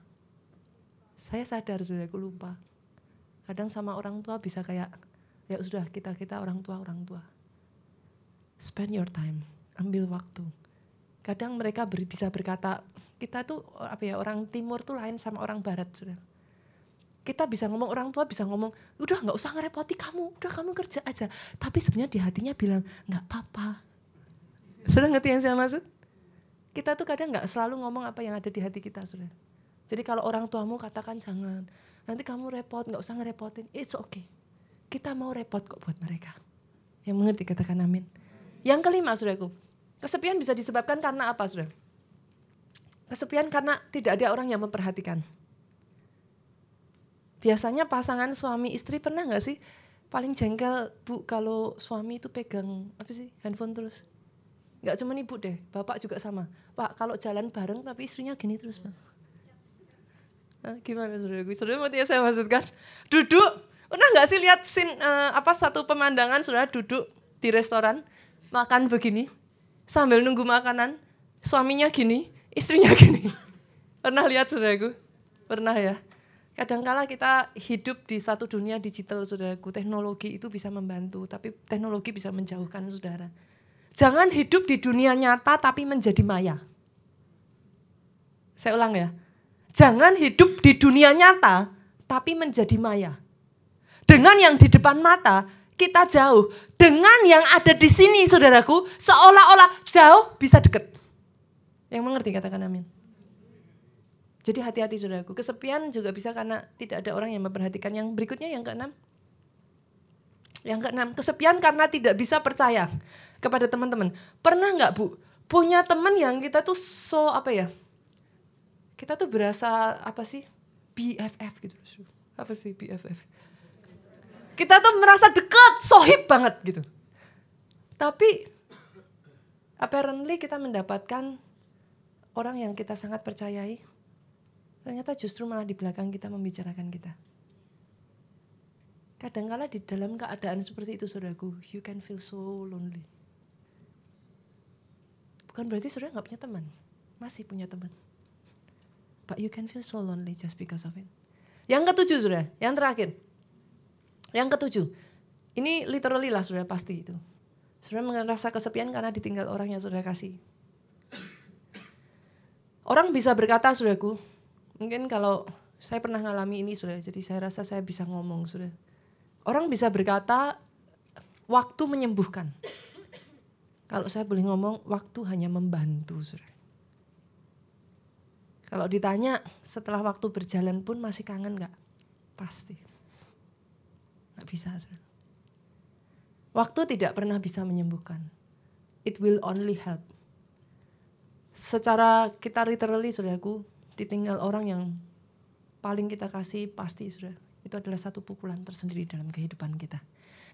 Saya sadar sudah aku lupa. Kadang sama orang tua bisa kayak ya sudah kita kita orang tua orang tua. Spend your time, ambil waktu. Kadang mereka ber, bisa berkata kita tuh apa ya orang timur tuh lain sama orang barat sudah kita bisa ngomong orang tua bisa ngomong udah nggak usah ngerepoti kamu udah kamu kerja aja tapi sebenarnya di hatinya bilang nggak apa-apa sudah ngerti yang saya maksud kita tuh kadang nggak selalu ngomong apa yang ada di hati kita sudah jadi kalau orang tuamu katakan jangan nanti kamu repot nggak usah ngerepotin it's okay. Kita mau repot kok buat mereka. Yang mengerti katakan amin. Yang kelima saudaraku kesepian bisa disebabkan karena apa sudah kesepian karena tidak ada orang yang memperhatikan. Biasanya pasangan suami istri pernah nggak sih? Paling jengkel bu kalau suami itu pegang apa sih handphone terus? Nggak cuma ibu deh bapak juga sama. Pak kalau jalan bareng tapi istrinya gini terus bang Hah, gimana saudaraku? Saudara mau yang saya maksudkan? Duduk, pernah nggak sih lihat sin uh, apa satu pemandangan saudara duduk di restoran makan begini sambil nunggu makanan, suaminya gini, istrinya gini. Pernah lihat saudaraku? Pernah ya? Kadangkala kita hidup di satu dunia digital, saudaraku. Teknologi itu bisa membantu, tapi teknologi bisa menjauhkan saudara. Jangan hidup di dunia nyata tapi menjadi maya. Saya ulang ya. Jangan hidup di dunia nyata tapi menjadi maya. Dengan yang di depan mata kita jauh. Dengan yang ada di sini saudaraku seolah-olah jauh bisa deket. Yang mengerti katakan amin. Jadi hati-hati saudaraku. Kesepian juga bisa karena tidak ada orang yang memperhatikan. Yang berikutnya yang keenam. Yang keenam, kesepian karena tidak bisa percaya kepada teman-teman. Pernah nggak bu, punya teman yang kita tuh so apa ya, kita tuh berasa apa sih? BFF gitu. Apa sih BFF kita tuh merasa dekat sohib banget gitu. Tapi apparently kita mendapatkan orang yang kita sangat percayai. Ternyata justru malah di belakang kita membicarakan kita. Kadangkala di dalam keadaan seperti itu saudaraku you can feel so lonely. Bukan berarti saudara nggak punya teman. Masih punya teman But you can feel so lonely just because of it. Yang ketujuh sudah, yang terakhir. Yang ketujuh, ini literally lah sudah pasti itu. Sudah merasa kesepian karena ditinggal orang yang sudah kasih. Orang bisa berkata, sudahku, mungkin kalau saya pernah ngalami ini sudah, jadi saya rasa saya bisa ngomong sudah. Orang bisa berkata, waktu menyembuhkan. Kalau saya boleh ngomong, waktu hanya membantu sudah. Kalau ditanya setelah waktu berjalan pun masih kangen nggak? Pasti. Nggak bisa. Waktu tidak pernah bisa menyembuhkan. It will only help. Secara kita literally saudaraku, ditinggal orang yang paling kita kasih pasti sudah. Itu adalah satu pukulan tersendiri dalam kehidupan kita.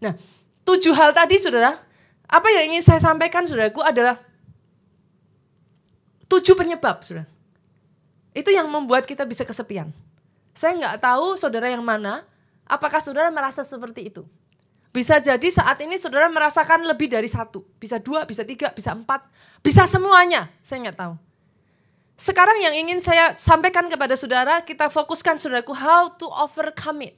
Nah, tujuh hal tadi saudara, apa yang ingin saya sampaikan saudaraku adalah tujuh penyebab saudara itu yang membuat kita bisa kesepian. Saya nggak tahu saudara yang mana, apakah saudara merasa seperti itu. Bisa jadi saat ini saudara merasakan lebih dari satu. Bisa dua, bisa tiga, bisa empat, bisa semuanya. Saya nggak tahu. Sekarang yang ingin saya sampaikan kepada saudara, kita fokuskan saudaraku, how to overcome it.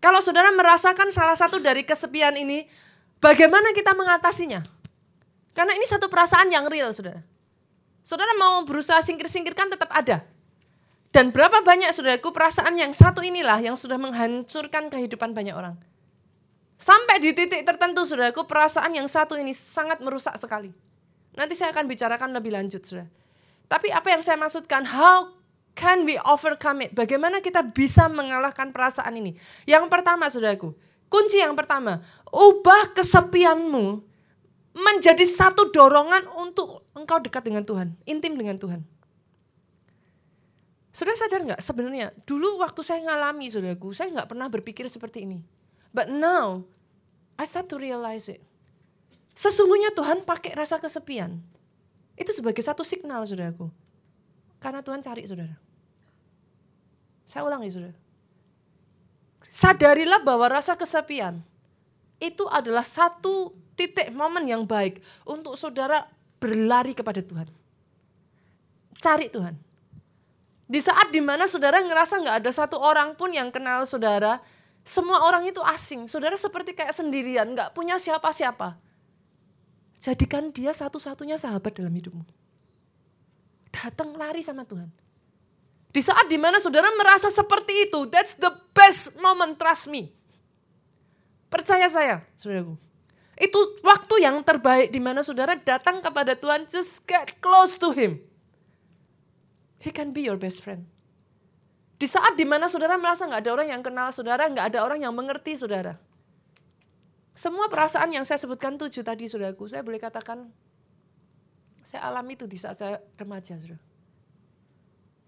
Kalau saudara merasakan salah satu dari kesepian ini, bagaimana kita mengatasinya? Karena ini satu perasaan yang real, saudara. Saudara mau berusaha singkir-singkirkan tetap ada. Dan berapa banyak saudaraku perasaan yang satu inilah yang sudah menghancurkan kehidupan banyak orang. Sampai di titik tertentu saudaraku perasaan yang satu ini sangat merusak sekali. Nanti saya akan bicarakan lebih lanjut saudara. Tapi apa yang saya maksudkan, how can we overcome it? Bagaimana kita bisa mengalahkan perasaan ini? Yang pertama saudaraku, kunci yang pertama, ubah kesepianmu menjadi satu dorongan untuk engkau dekat dengan Tuhan, intim dengan Tuhan. Sudah sadar nggak sebenarnya dulu waktu saya ngalami saudaraku, saya nggak pernah berpikir seperti ini. But now I start to realize it. Sesungguhnya Tuhan pakai rasa kesepian. Itu sebagai satu signal saudaraku. Karena Tuhan cari saudara. Saya ulangi saudara. Sadarilah bahwa rasa kesepian itu adalah satu titik momen yang baik untuk saudara berlari kepada Tuhan. Cari Tuhan. Di saat di mana saudara ngerasa nggak ada satu orang pun yang kenal saudara, semua orang itu asing. Saudara seperti kayak sendirian, nggak punya siapa-siapa. Jadikan dia satu-satunya sahabat dalam hidupmu. Datang lari sama Tuhan. Di saat di mana saudara merasa seperti itu, that's the best moment, trust me. Percaya saya, saudaraku. Itu waktu yang terbaik di mana saudara datang kepada Tuhan, just get close to Him. He can be your best friend. Di saat di mana saudara merasa nggak ada orang yang kenal saudara, nggak ada orang yang mengerti saudara. Semua perasaan yang saya sebutkan tujuh tadi saudaraku, saya boleh katakan saya alami itu di saat saya remaja saudara.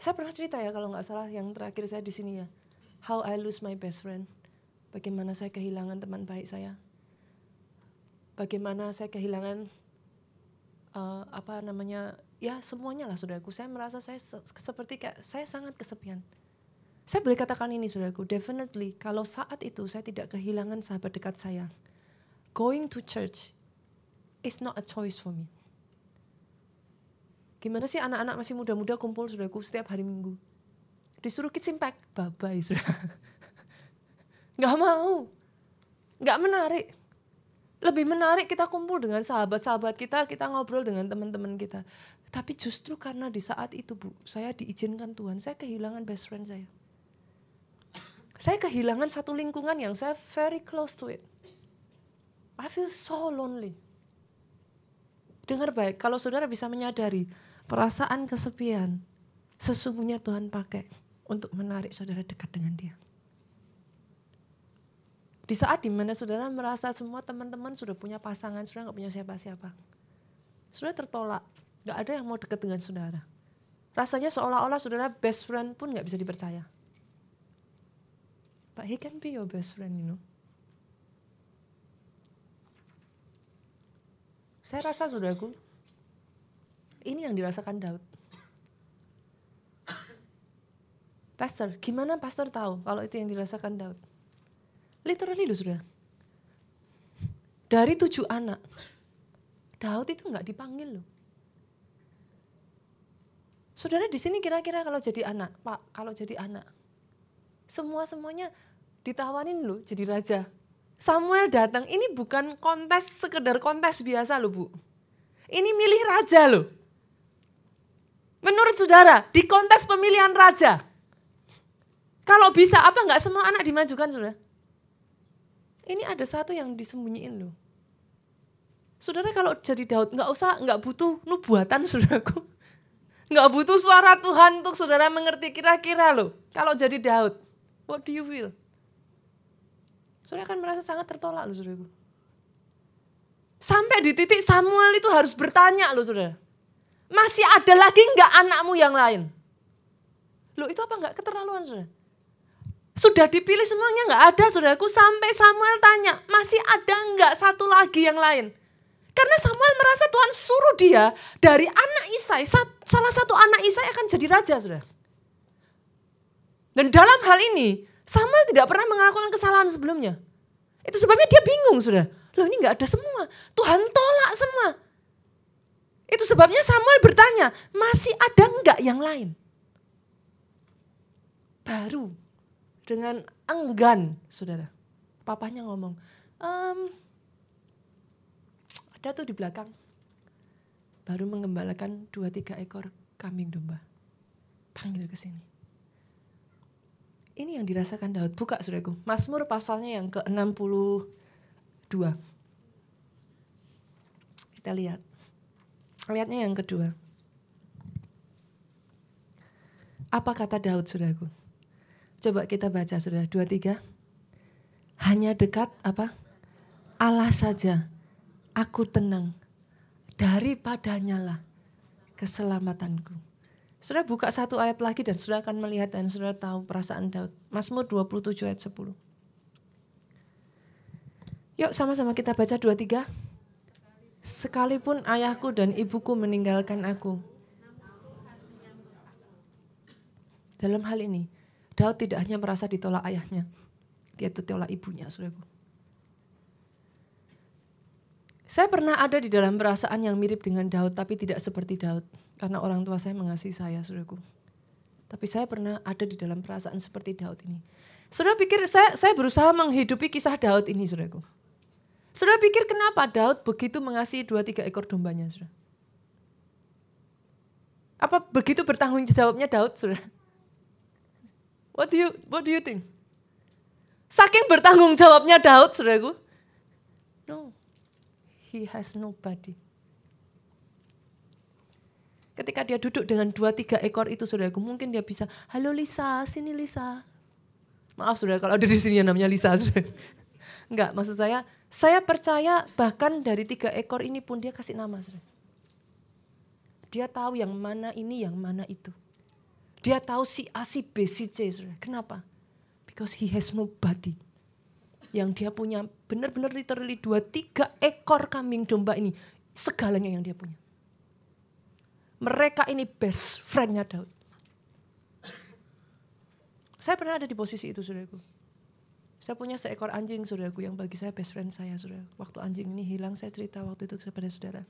Saya pernah cerita ya kalau nggak salah yang terakhir saya di sini ya. How I lose my best friend. Bagaimana saya kehilangan teman baik saya bagaimana saya kehilangan uh, apa namanya ya semuanya lah saudaraku. Saya merasa saya se seperti kayak saya sangat kesepian. Saya boleh katakan ini saudaraku definitely kalau saat itu saya tidak kehilangan sahabat dekat saya going to church is not a choice for me. Gimana sih anak-anak masih muda-muda kumpul saudaraku setiap hari minggu? Disuruh kids impact? Bye bye saudara. Nggak mau. Nggak menarik lebih menarik kita kumpul dengan sahabat-sahabat kita, kita ngobrol dengan teman-teman kita. Tapi justru karena di saat itu Bu, saya diizinkan Tuhan, saya kehilangan best friend saya. Saya kehilangan satu lingkungan yang saya very close to it. I feel so lonely. Dengar baik, kalau saudara bisa menyadari perasaan kesepian, sesungguhnya Tuhan pakai untuk menarik saudara dekat dengan dia. Di saat di mana saudara merasa semua teman-teman sudah punya pasangan, saudara nggak punya siapa-siapa. Saudara tertolak, nggak ada yang mau dekat dengan saudara. Rasanya seolah-olah saudara best friend pun nggak bisa dipercaya. But he can be your best friend, you know. Saya rasa saudaraku, ini yang dirasakan Daud. Pastor, gimana pastor tahu kalau itu yang dirasakan Daud? Literally loh sudah. Dari tujuh anak, Daud itu nggak dipanggil loh. Saudara di sini kira-kira kalau jadi anak, Pak, kalau jadi anak, semua semuanya ditawarin loh jadi raja. Samuel datang, ini bukan kontes sekedar kontes biasa loh bu. Ini milih raja loh. Menurut saudara, di kontes pemilihan raja, kalau bisa apa nggak semua anak dimajukan saudara? Ini ada satu yang disembunyiin loh. Saudara kalau jadi Daud nggak usah nggak butuh nubuatan saudaraku. Nggak butuh suara Tuhan untuk saudara mengerti kira-kira loh. Kalau jadi Daud, what do you feel? Saudara akan merasa sangat tertolak loh saudaraku. Sampai di titik Samuel itu harus bertanya loh saudara. Masih ada lagi nggak anakmu yang lain? Loh itu apa nggak keterlaluan saudara? Sudah dipilih semuanya nggak ada saudaraku sampai Samuel tanya masih ada nggak satu lagi yang lain. Karena Samuel merasa Tuhan suruh dia dari anak Isai, salah satu anak Isai akan jadi raja saudara. Dan dalam hal ini Samuel tidak pernah melakukan kesalahan sebelumnya. Itu sebabnya dia bingung saudara. Loh ini nggak ada semua. Tuhan tolak semua. Itu sebabnya Samuel bertanya, masih ada nggak yang lain? Baru dengan enggan, saudara. Papanya ngomong, ehm, ada tuh di belakang. Baru mengembalakan dua tiga ekor kambing domba. Panggil ke sini. Ini yang dirasakan Daud. Buka saudaraku. Mazmur pasalnya yang ke-62. Kita lihat. Lihatnya yang kedua. Apa kata Daud saudaraku? Coba kita baca sudah dua tiga. Hanya dekat apa? Allah saja. Aku tenang. Daripadanya lah keselamatanku. Sudah buka satu ayat lagi dan sudah akan melihat dan sudah tahu perasaan Daud. Mazmur 27 ayat 10. Yuk sama-sama kita baca dua tiga. Sekalipun ayahku dan ibuku meninggalkan aku. Dalam hal ini, Daud tidak hanya merasa ditolak ayahnya, dia ditolak ibunya, saudaraku. Saya pernah ada di dalam perasaan yang mirip dengan Daud, tapi tidak seperti Daud. Karena orang tua saya mengasihi saya, saudaraku. Tapi saya pernah ada di dalam perasaan seperti Daud ini. Saudara pikir saya, saya berusaha menghidupi kisah Daud ini, saudaraku. Saudara pikir kenapa Daud begitu mengasihi dua tiga ekor dombanya, saudara? Apa begitu bertanggung jawabnya Daud, saudara? What do you What do you think? Saking bertanggung jawabnya Daud, saudaraku. No, he has nobody. Ketika dia duduk dengan dua tiga ekor itu, saudaraku, mungkin dia bisa, halo Lisa, sini Lisa. Maaf saudara kalau ada di sini yang namanya Lisa. Saudara. Enggak, maksud saya, saya percaya bahkan dari tiga ekor ini pun dia kasih nama. Saudara. Dia tahu yang mana ini, yang mana itu. Dia tahu si A, si B, si C. Kenapa? Because he has nobody. Yang dia punya benar-benar literally dua, tiga ekor kambing domba ini. Segalanya yang dia punya. Mereka ini best friendnya Daud. Saya pernah ada di posisi itu, saudaraku. Saya punya seekor anjing, saudaraku, yang bagi saya best friend saya, saudara. Waktu anjing ini hilang, saya cerita waktu itu kepada saudara.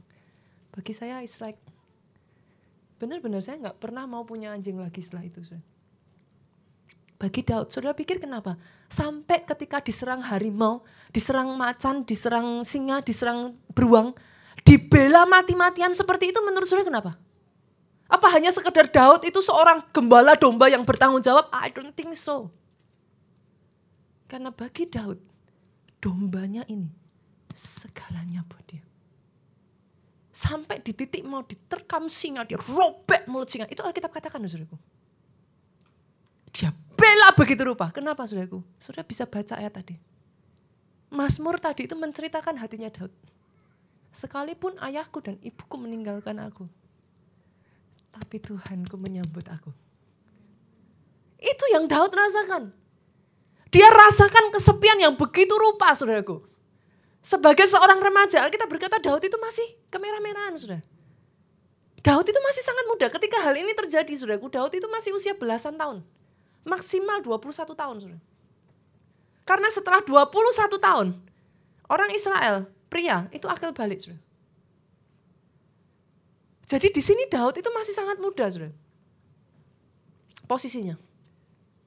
Bagi saya, it's like, benar-benar saya nggak pernah mau punya anjing lagi setelah itu, saudara. Bagi Daud, saudara pikir kenapa? Sampai ketika diserang harimau, diserang macan, diserang singa, diserang beruang, dibela mati-matian seperti itu menurut saudara kenapa? Apa hanya sekedar Daud itu seorang gembala domba yang bertanggung jawab? I don't think so. Karena bagi Daud, dombanya ini segalanya buat dia. Sampai di titik mau diterkam singa, dia robek mulut singa. Itu Alkitab katakan, saudaraku. Dia bela begitu rupa. Kenapa, saudaraku? Sudah bisa baca ayat tadi. Mazmur tadi itu menceritakan hatinya Daud. Sekalipun ayahku dan ibuku meninggalkan aku, tapi Tuhanku menyambut aku. Itu yang Daud rasakan. Dia rasakan kesepian yang begitu rupa, saudaraku. Sebagai seorang remaja, kita berkata Daud itu masih kemerah-merahan, saudara. Daud itu masih sangat muda. Ketika hal ini terjadi, saudaraku, Daud itu masih usia belasan tahun. Maksimal 21 tahun, saudara. Karena setelah 21 tahun, orang Israel, pria, itu akil balik, saudara. Jadi di sini Daud itu masih sangat muda, saudara. Posisinya.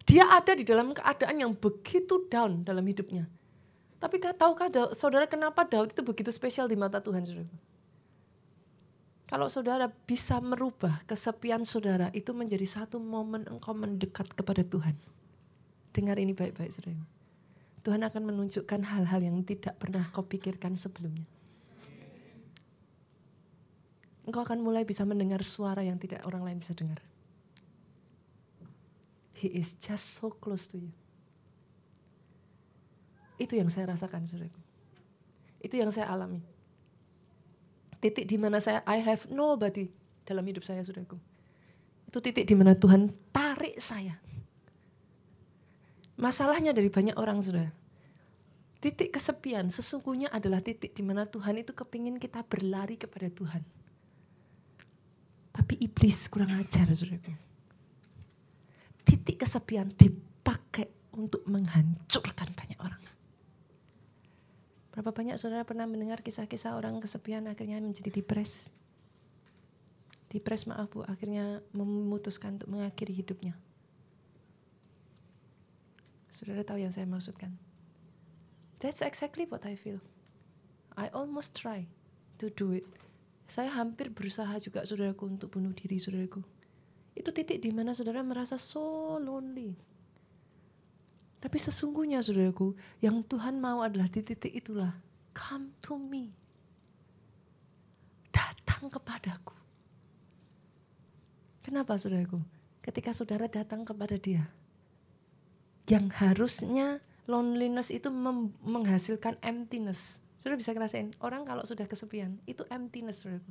Dia ada di dalam keadaan yang begitu down dalam hidupnya. Tapi tahukah saudara kenapa Daud itu begitu spesial di mata Tuhan, saudara? Kalau saudara bisa merubah kesepian saudara itu menjadi satu momen engkau mendekat kepada Tuhan. Dengar ini baik-baik saudara. Tuhan akan menunjukkan hal-hal yang tidak pernah kau pikirkan sebelumnya engkau akan mulai bisa mendengar suara yang tidak orang lain bisa dengar. He is just so close to you. Itu yang saya rasakan, saudaraku. Itu yang saya alami. Titik di mana saya, I have nobody dalam hidup saya, saudaraku. Itu titik di mana Tuhan tarik saya. Masalahnya dari banyak orang, saudara. Titik kesepian sesungguhnya adalah titik di mana Tuhan itu kepingin kita berlari kepada Tuhan tapi iblis kurang ajar, saudaraku. Titik kesepian dipakai untuk menghancurkan banyak orang. Berapa banyak saudara pernah mendengar kisah-kisah orang kesepian akhirnya menjadi depres? Depres maaf bu, akhirnya memutuskan untuk mengakhiri hidupnya. Saudara tahu yang saya maksudkan? That's exactly what I feel. I almost try to do it. Saya hampir berusaha juga saudaraku untuk bunuh diri saudaraku. Itu titik di mana saudara merasa so lonely. Tapi sesungguhnya saudaraku, yang Tuhan mau adalah di titik itulah. Come to me. Datang kepadaku. Kenapa saudaraku? Ketika saudara datang kepada dia. Yang harusnya loneliness itu menghasilkan emptiness. Sudah bisa ngerasain, orang kalau sudah kesepian, itu emptiness, saudara.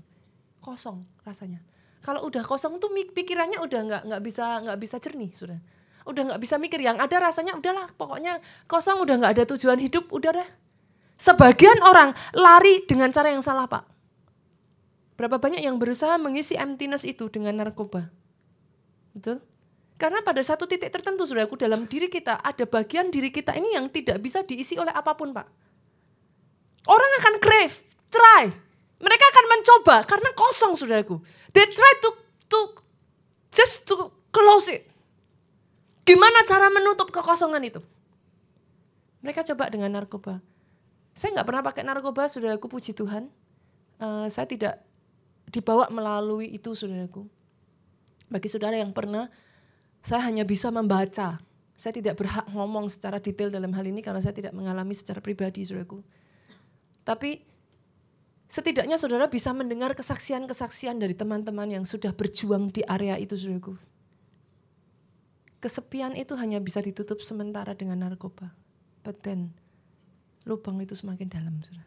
Kosong rasanya. Kalau udah kosong tuh pikirannya udah nggak nggak bisa nggak bisa jernih, sudah. Udah nggak bisa mikir yang ada rasanya udahlah, pokoknya kosong udah nggak ada tujuan hidup, udah deh. Sebagian orang lari dengan cara yang salah, Pak. Berapa banyak yang berusaha mengisi emptiness itu dengan narkoba? Betul? Karena pada satu titik tertentu, saudaraku, dalam diri kita ada bagian diri kita ini yang tidak bisa diisi oleh apa pun, Pak. Orang akan crave, try. Mereka akan mencoba karena kosong saudaraku. They try to to just to close it. Gimana cara menutup kekosongan itu? Mereka coba dengan narkoba. Saya nggak pernah pakai narkoba, saudaraku puji Tuhan. Uh, saya tidak dibawa melalui itu, saudaraku. Bagi saudara yang pernah, saya hanya bisa membaca. Saya tidak berhak ngomong secara detail dalam hal ini karena saya tidak mengalami secara pribadi, saudaraku. Tapi setidaknya saudara bisa mendengar kesaksian-kesaksian dari teman-teman yang sudah berjuang di area itu, saudaraku. Kesepian itu hanya bisa ditutup sementara dengan narkoba. But then, lubang itu semakin dalam, saudara.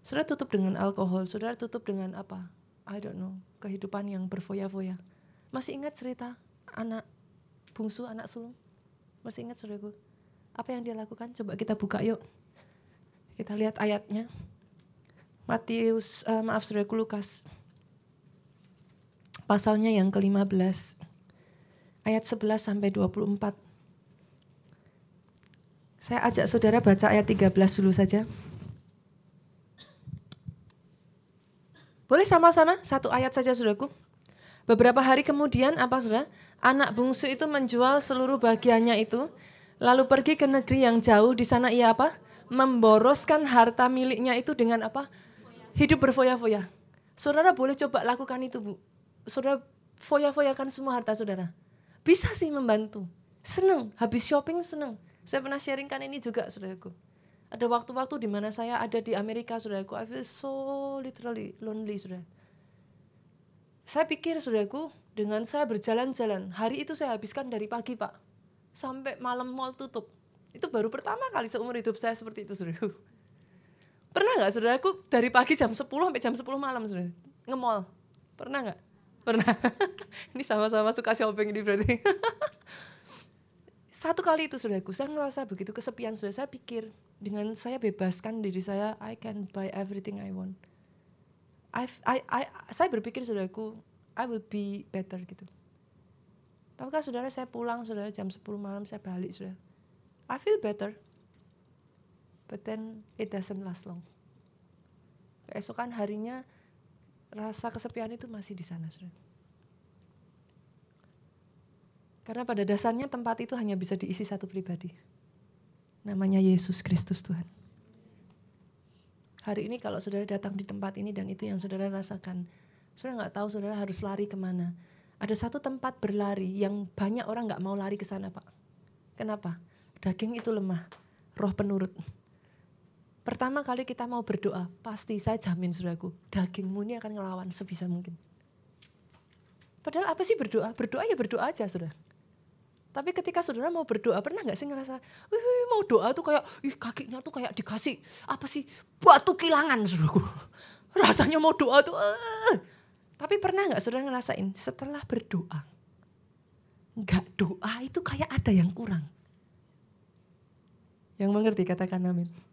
Saudara tutup dengan alkohol, saudara tutup dengan apa? I don't know, kehidupan yang berfoya-foya. Masih ingat cerita anak bungsu, anak sulung? Masih ingat saudaraku? Apa yang dia lakukan? Coba kita buka yuk. Kita lihat ayatnya. Matius, uh, maaf saudaraku Lukas. pasalnya yang ke-15 ayat 11 sampai 24. Saya ajak saudara baca ayat 13 dulu saja. Boleh sama-sama satu ayat saja saudaraku. Beberapa hari kemudian apa saudara? Anak bungsu itu menjual seluruh bagiannya itu lalu pergi ke negeri yang jauh di sana ia apa? Memboroskan harta miliknya itu dengan apa? Hidup berfoya-foya. Saudara boleh coba lakukan itu, Bu. Saudara foya-foyakan semua harta saudara. Bisa sih membantu. Seneng, habis shopping seneng. Saya pernah sharingkan ini juga saudaraku. Ada waktu-waktu di mana saya ada di Amerika, saudaraku. I feel so literally lonely, saudara. Saya pikir, saudaraku, dengan saya berjalan-jalan, hari itu saya habiskan dari pagi, Pak. Sampai malam mall tutup. Itu baru pertama kali seumur hidup saya seperti itu, saudaraku. Pernah nggak, saudaraku, dari pagi jam 10 sampai jam 10 malam, saudara? Nge-mall. Pernah nggak? Pernah. ini sama-sama suka shopping ini berarti. Satu kali itu saudaraku, saya ngerasa begitu kesepian sudah saya pikir dengan saya bebaskan diri saya, I can buy everything I want. I, I, I, saya berpikir saudaraku, I will be better gitu. Tahukah saudara saya pulang saudara jam 10 malam saya balik saudara. I feel better. But then it doesn't last long. Keesokan harinya rasa kesepian itu masih di sana saudara. Karena pada dasarnya tempat itu hanya bisa diisi satu pribadi. Namanya Yesus Kristus Tuhan. Hari ini kalau saudara datang di tempat ini dan itu yang saudara rasakan, saudara nggak tahu saudara harus lari ke mana. Ada satu tempat berlari yang banyak orang nggak mau lari ke sana pak. Kenapa? Daging itu lemah, roh penurut. Pertama kali kita mau berdoa, pasti saya jamin saudaraku, dagingmu ini akan ngelawan sebisa mungkin. Padahal apa sih berdoa? Berdoa ya berdoa aja saudara. Tapi ketika saudara mau berdoa, pernah nggak sih ngerasa, Wih, mau doa tuh kayak, ih kakinya tuh kayak dikasih apa sih batu kilangan saudaraku. Rasanya mau doa tuh, uh. tapi pernah nggak saudara ngerasain setelah berdoa, nggak doa itu kayak ada yang kurang. Yang mengerti katakan amin.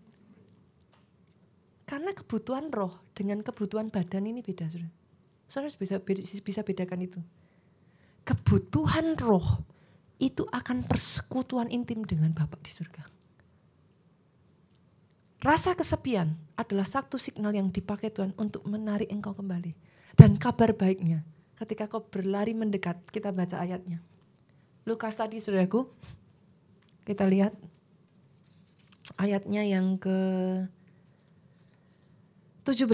Karena kebutuhan roh dengan kebutuhan badan ini beda saudara. Saudara bisa, bisa bedakan itu. Kebutuhan roh itu akan persekutuan intim dengan Bapak di surga. Rasa kesepian adalah satu signal yang dipakai Tuhan untuk menarik engkau kembali. Dan kabar baiknya, ketika kau berlari mendekat, kita baca ayatnya. Lukas tadi, saudaraku, kita lihat ayatnya yang ke 17.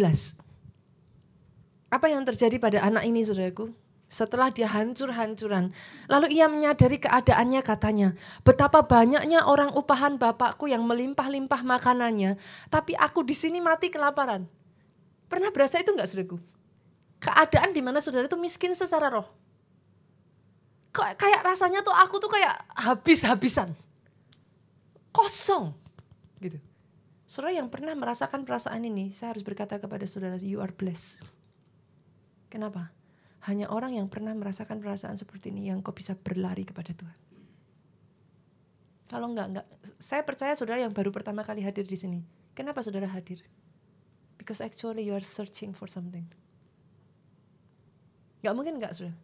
Apa yang terjadi pada anak ini, saudaraku? setelah dia hancur-hancuran. Lalu ia menyadari keadaannya katanya, betapa banyaknya orang upahan bapakku yang melimpah-limpah makanannya, tapi aku di sini mati kelaparan. Pernah berasa itu enggak saudaraku? Keadaan di mana saudara itu miskin secara roh. Kayak rasanya tuh aku tuh kayak habis-habisan. Kosong. Saudara yang pernah merasakan perasaan ini, saya harus berkata kepada saudara, you are blessed. Kenapa? Hanya orang yang pernah merasakan perasaan seperti ini yang kau bisa berlari kepada Tuhan. Kalau enggak, enggak. Saya percaya saudara yang baru pertama kali hadir di sini. Kenapa saudara hadir? Because actually you are searching for something. Enggak mungkin enggak saudara.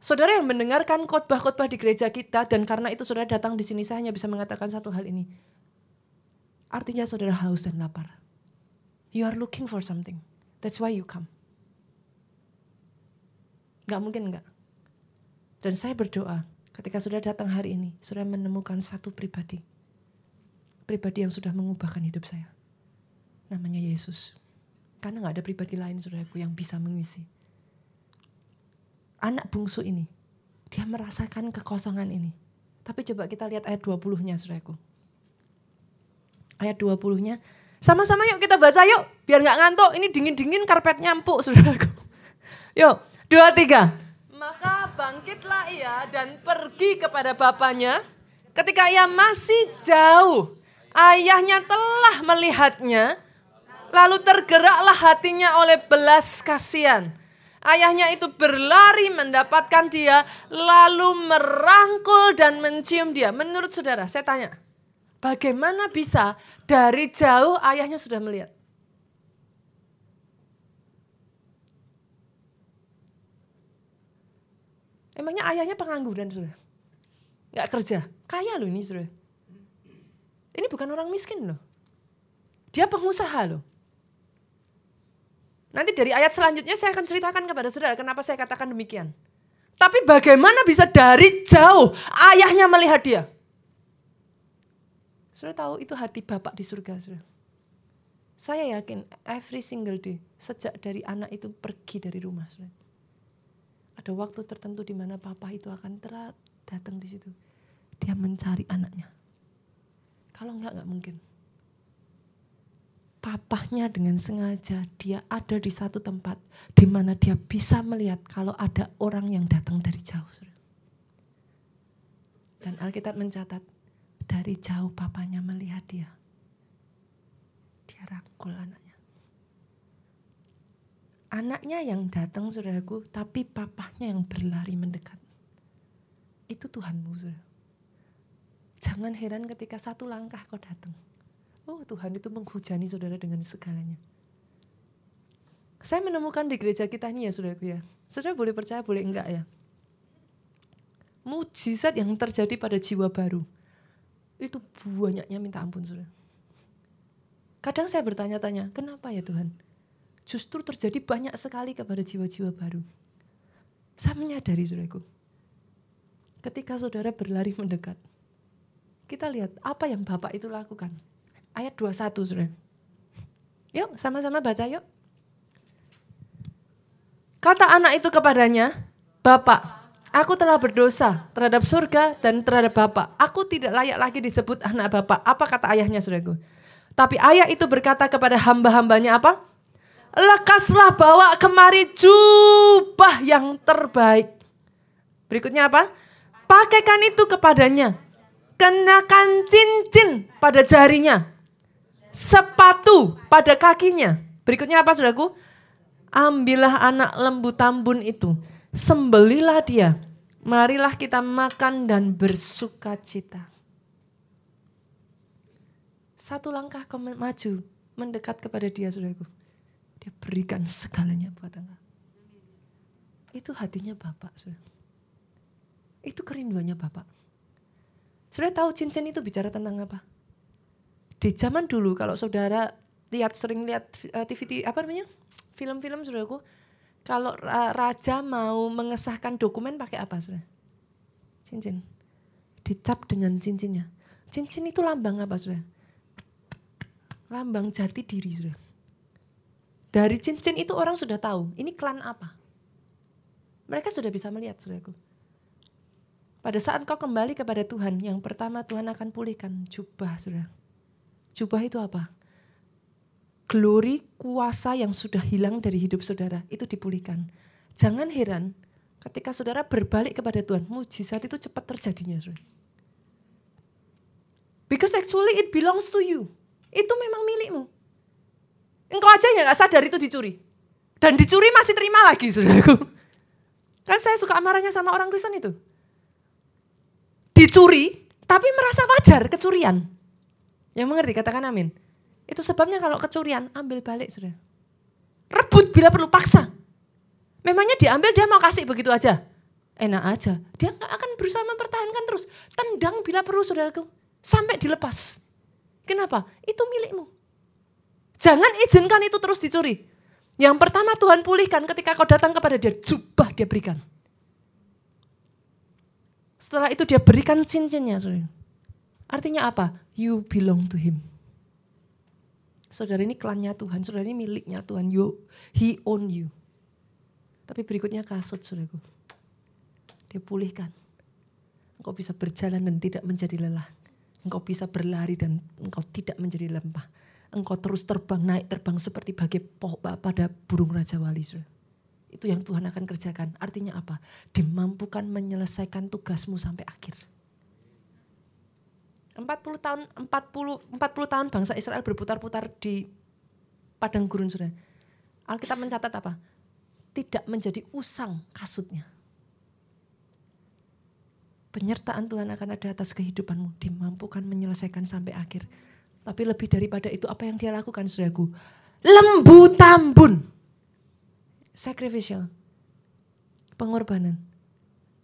Saudara yang mendengarkan khotbah-khotbah di gereja kita dan karena itu saudara datang di sini saya hanya bisa mengatakan satu hal ini. Artinya saudara haus dan lapar. You are looking for something. That's why you come. Gak mungkin enggak. Dan saya berdoa ketika sudah datang hari ini, sudah menemukan satu pribadi. Pribadi yang sudah mengubahkan hidup saya. Namanya Yesus. Karena gak ada pribadi lain saudaraku yang bisa mengisi. Anak bungsu ini, dia merasakan kekosongan ini. Tapi coba kita lihat ayat 20-nya saudaraku. Ayat 20-nya, sama-sama yuk kita baca yuk, biar gak ngantuk. Ini dingin-dingin karpetnya empuk saudaraku. Yuk, Dua, tiga. Maka bangkitlah ia dan pergi kepada bapaknya. Ketika ia masih jauh, ayahnya telah melihatnya. Lalu tergeraklah hatinya oleh belas kasihan. Ayahnya itu berlari mendapatkan dia, lalu merangkul dan mencium dia. Menurut saudara, saya tanya, bagaimana bisa dari jauh ayahnya sudah melihat? Emangnya ayahnya pengangguran, sudah? Gak kerja. Kaya loh ini, sudah. Ini bukan orang miskin loh. Dia pengusaha loh. Nanti dari ayat selanjutnya saya akan ceritakan kepada saudara kenapa saya katakan demikian. Tapi bagaimana bisa dari jauh ayahnya melihat dia? Saudara tahu itu hati Bapak di surga, saudara. Saya yakin every single day sejak dari anak itu pergi dari rumah, saudara. Ada waktu tertentu di mana papa itu akan terat datang di situ. Dia mencari anaknya. Kalau enggak, enggak mungkin. Papahnya dengan sengaja dia ada di satu tempat di mana dia bisa melihat kalau ada orang yang datang dari jauh. Dan Alkitab mencatat dari jauh papanya melihat dia dia rangkul anaknya. Anaknya yang datang saudaraku, tapi papahnya yang berlari mendekat. Itu Tuhanmu saudara. Jangan heran ketika satu langkah kau datang. Oh Tuhan itu menghujani saudara dengan segalanya. Saya menemukan di gereja kita ini ya saudaraku ya. Saudara boleh percaya boleh enggak ya. Mujizat yang terjadi pada jiwa baru. Itu banyaknya minta ampun saudara. Kadang saya bertanya-tanya, kenapa ya Tuhan? Justru terjadi banyak sekali kepada jiwa-jiwa baru. Saya menyadari saudaraku. Ketika saudara berlari mendekat, kita lihat apa yang Bapak itu lakukan. Ayat 21 saudara. Yuk sama-sama baca yuk. Kata anak itu kepadanya, Bapak, aku telah berdosa terhadap surga dan terhadap Bapak. Aku tidak layak lagi disebut anak Bapak. Apa kata ayahnya saudaraku? Tapi ayah itu berkata kepada hamba-hambanya apa? Lekaslah bawa kemari jubah yang terbaik. Berikutnya apa? Pakaikan itu kepadanya. Kenakan cincin pada jarinya. Sepatu pada kakinya. Berikutnya apa saudaraku? Ambillah anak lembu tambun itu. Sembelilah dia. Marilah kita makan dan bersuka cita. Satu langkah kau maju, mendekat kepada dia, saudaraku. Dia berikan segalanya buat engkau. Itu hatinya Bapak, saudara. Itu kerinduannya Bapak. Saudara tahu cincin itu bicara tentang apa? Di zaman dulu kalau saudara lihat sering lihat TV, eh, apa namanya? Film-film saudaraku, kalau raja mau mengesahkan dokumen pakai apa saudara? Cincin. Dicap dengan cincinnya. Cincin itu lambang apa saudara? lambang jati diri sudah. Dari cincin itu orang sudah tahu, ini klan apa. Mereka sudah bisa melihat, saudaraku. Pada saat kau kembali kepada Tuhan, yang pertama Tuhan akan pulihkan jubah, saudara. Jubah itu apa? Glory, kuasa yang sudah hilang dari hidup saudara, itu dipulihkan. Jangan heran ketika saudara berbalik kepada Tuhan, mujizat itu cepat terjadinya, saudara. Because actually it belongs to you itu memang milikmu. Engkau aja ya gak sadar itu dicuri. Dan dicuri masih terima lagi saudaraku. Kan saya suka marahnya sama orang Kristen itu. Dicuri, tapi merasa wajar kecurian. Yang mengerti, katakan amin. Itu sebabnya kalau kecurian, ambil balik sudah. Rebut bila perlu, paksa. Memangnya diambil dia mau kasih begitu aja. Enak aja. Dia nggak akan berusaha mempertahankan terus. Tendang bila perlu saudaraku. Sampai dilepas. Kenapa? Itu milikmu. Jangan izinkan itu terus dicuri. Yang pertama Tuhan pulihkan ketika kau datang kepada dia, jubah dia berikan. Setelah itu dia berikan cincinnya. Artinya apa? You belong to him. Saudara ini klannya Tuhan, saudara ini miliknya Tuhan. You, he own you. Tapi berikutnya kasut saudaraku. Dia pulihkan. Engkau bisa berjalan dan tidak menjadi lelah. Engkau bisa berlari dan engkau tidak menjadi lemah. Engkau terus terbang, naik terbang seperti bagai pada burung Raja Wali. Itu yang Tuhan akan kerjakan. Artinya apa? Dimampukan menyelesaikan tugasmu sampai akhir. 40 tahun 40 40 tahun bangsa Israel berputar-putar di padang gurun sudah. Alkitab mencatat apa? Tidak menjadi usang kasutnya penyertaan Tuhan akan ada atas kehidupanmu, dimampukan menyelesaikan sampai akhir. Tapi lebih daripada itu apa yang dia lakukan saudaraku? Lembu tambun. Sacrificial. Pengorbanan.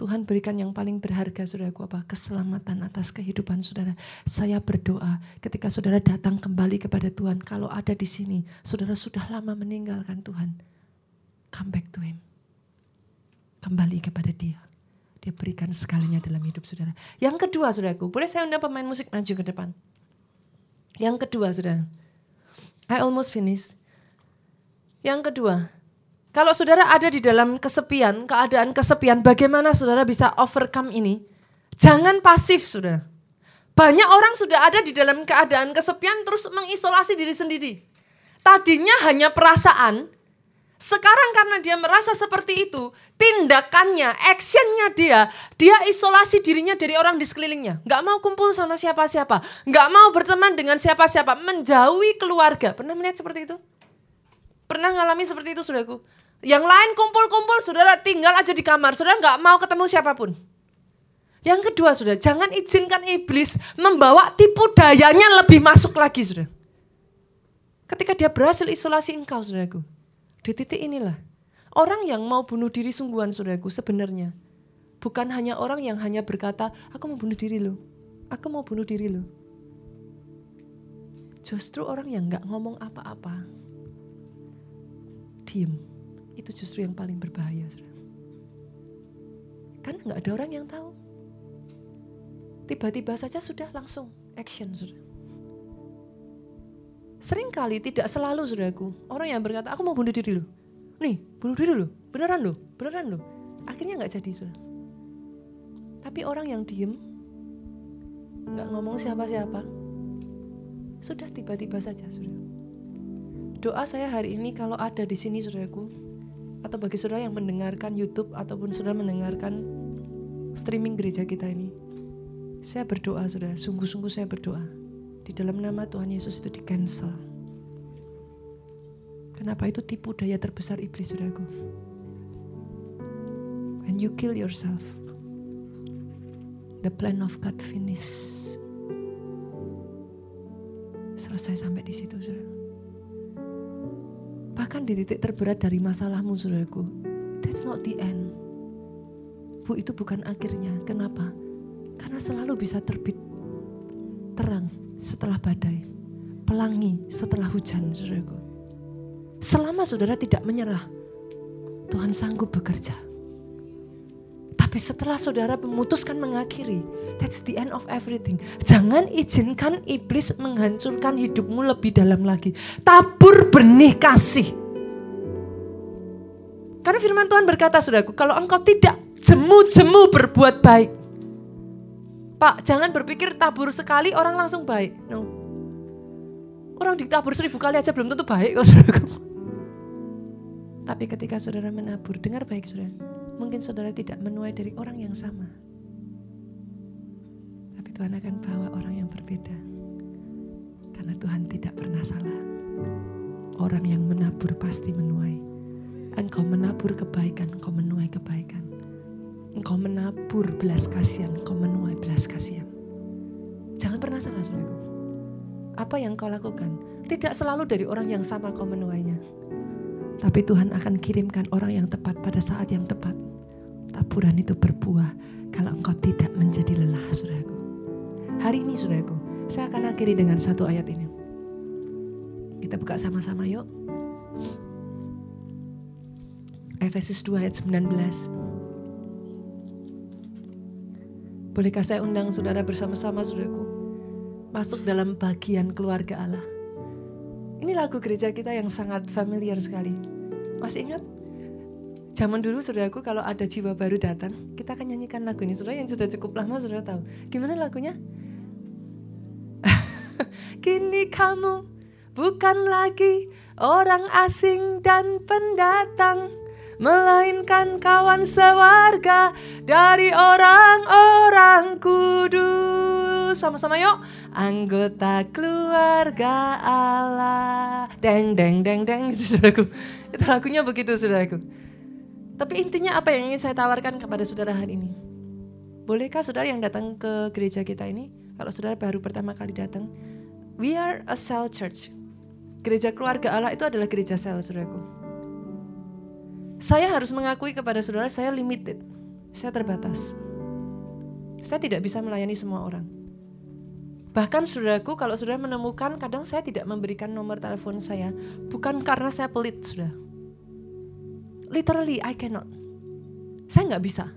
Tuhan berikan yang paling berharga saudaraku apa? Keselamatan atas kehidupan saudara. Saya berdoa ketika saudara datang kembali kepada Tuhan. Kalau ada di sini, saudara sudah lama meninggalkan Tuhan. Come back to Him. Kembali kepada dia. Dia berikan segalanya dalam hidup saudara. Yang kedua saudaraku, boleh saya undang pemain musik maju ke depan. Yang kedua saudara. I almost finish. Yang kedua, kalau saudara ada di dalam kesepian, keadaan kesepian, bagaimana saudara bisa overcome ini? Jangan pasif, saudara. Banyak orang sudah ada di dalam keadaan kesepian terus mengisolasi diri sendiri. Tadinya hanya perasaan, sekarang karena dia merasa seperti itu, tindakannya, actionnya dia, dia isolasi dirinya dari orang di sekelilingnya. Gak mau kumpul sama siapa-siapa, gak mau berteman dengan siapa-siapa, menjauhi keluarga. Pernah melihat seperti itu? Pernah ngalami seperti itu, saudaraku? Yang lain kumpul-kumpul, saudara tinggal aja di kamar. Saudara nggak mau ketemu siapa pun. Yang kedua, saudara, jangan izinkan iblis membawa tipu dayanya lebih masuk lagi, saudara. Ketika dia berhasil isolasi engkau, saudaraku. Di titik inilah. Orang yang mau bunuh diri sungguhan, saudaraku, sebenarnya. Bukan hanya orang yang hanya berkata, aku mau bunuh diri lo. Aku mau bunuh diri lo. Justru orang yang nggak ngomong apa-apa. Diem itu justru yang paling berbahaya. Kan nggak ada orang yang tahu. Tiba-tiba saja sudah langsung action. Sudah. Seringkali tidak selalu saudaraku. Orang yang berkata, aku mau bunuh diri lo. Nih, bunuh diri lo. Beneran lo, beneran lo. Akhirnya nggak jadi sudah. Tapi orang yang diem, nggak ngomong siapa-siapa, sudah tiba-tiba saja sudah. Doa saya hari ini kalau ada di sini saudaraku, atau bagi saudara yang mendengarkan YouTube ataupun saudara mendengarkan streaming gereja kita ini. Saya berdoa saudara, sungguh-sungguh saya berdoa. Di dalam nama Tuhan Yesus itu di cancel. Kenapa itu tipu daya terbesar iblis saudaraku. When you kill yourself, the plan of God finish. Selesai sampai di situ saudara. Bahkan di titik terberat dari masalahmu saudaraku. That's not the end. Bu itu bukan akhirnya. Kenapa? Karena selalu bisa terbit terang setelah badai. Pelangi setelah hujan saudaraku. Selama saudara tidak menyerah, Tuhan sanggup bekerja. Tapi setelah saudara memutuskan mengakhiri, that's the end of everything. Jangan izinkan iblis menghancurkan hidupmu lebih dalam lagi. Tabur benih kasih. Karena firman Tuhan berkata, saudaraku, kalau engkau tidak jemu-jemu berbuat baik. Pak, jangan berpikir tabur sekali orang langsung baik. No. Orang ditabur seribu kali aja belum tentu baik. Tapi ketika saudara menabur, dengar baik saudara Mungkin saudara tidak menuai dari orang yang sama. Tapi Tuhan akan bawa orang yang berbeda. Karena Tuhan tidak pernah salah. Orang yang menabur pasti menuai. Engkau menabur kebaikan, engkau menuai kebaikan. Engkau menabur belas kasihan, engkau menuai belas kasihan. Jangan pernah salah saudaraku. Apa yang kau lakukan tidak selalu dari orang yang sama kau menuainya. Tapi Tuhan akan kirimkan orang yang tepat pada saat yang tepat taburan itu berbuah kalau engkau tidak menjadi lelah, saudaraku. Hari ini, saudaraku, saya akan akhiri dengan satu ayat ini. Kita buka sama-sama yuk. Efesus 2 ayat 19. Bolehkah saya undang saudara bersama-sama saudaraku masuk dalam bagian keluarga Allah. Ini lagu gereja kita yang sangat familiar sekali. Masih ingat? Zaman dulu saudaraku kalau ada jiwa baru datang, kita akan nyanyikan lagu ini. Saudara yang sudah cukup lama saudara tahu. Gimana lagunya? Kini kamu bukan lagi orang asing dan pendatang, melainkan kawan sewarga dari orang-orang kudus. Sama-sama yuk. Anggota keluarga Allah. Deng deng deng deng gitu saudaraku. Itu lagunya begitu saudaraku. Tapi intinya apa yang ingin saya tawarkan kepada saudara hari ini? Bolehkah saudara yang datang ke gereja kita ini, kalau saudara baru pertama kali datang, we are a cell church. Gereja keluarga Allah itu adalah gereja sel, saudaraku. Saya harus mengakui kepada saudara, saya limited. Saya terbatas. Saya tidak bisa melayani semua orang. Bahkan saudaraku, kalau saudara menemukan, kadang saya tidak memberikan nomor telepon saya, bukan karena saya pelit, sudah. Literally, I cannot. Saya nggak bisa.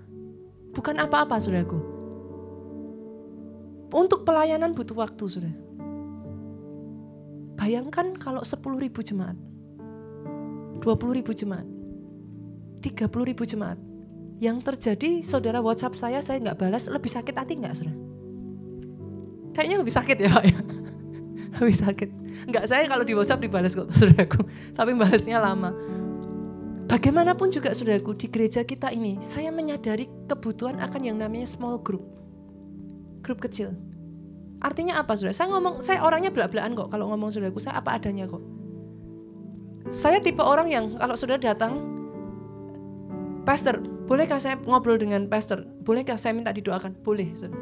Bukan apa-apa, saudaraku. Untuk pelayanan butuh waktu, sudah. Bayangkan kalau 10 ribu jemaat, 20 ribu jemaat, 30 ribu jemaat. Yang terjadi, saudara WhatsApp saya, saya nggak balas, lebih sakit hati nggak, saudara? Kayaknya lebih sakit ya Pak ya. lebih sakit. Enggak, saya kalau di WhatsApp dibalas kok saudaraku. Tapi balasnya lama. Bagaimanapun juga saudaraku, di gereja kita ini, saya menyadari kebutuhan akan yang namanya small group. Grup kecil. Artinya apa saudara? Saya ngomong, saya orangnya belak-belakan kok kalau ngomong saudaraku, saya apa adanya kok. Saya tipe orang yang kalau sudah datang, Pastor, bolehkah saya ngobrol dengan pastor? Bolehkah saya minta didoakan? Boleh. Saudara.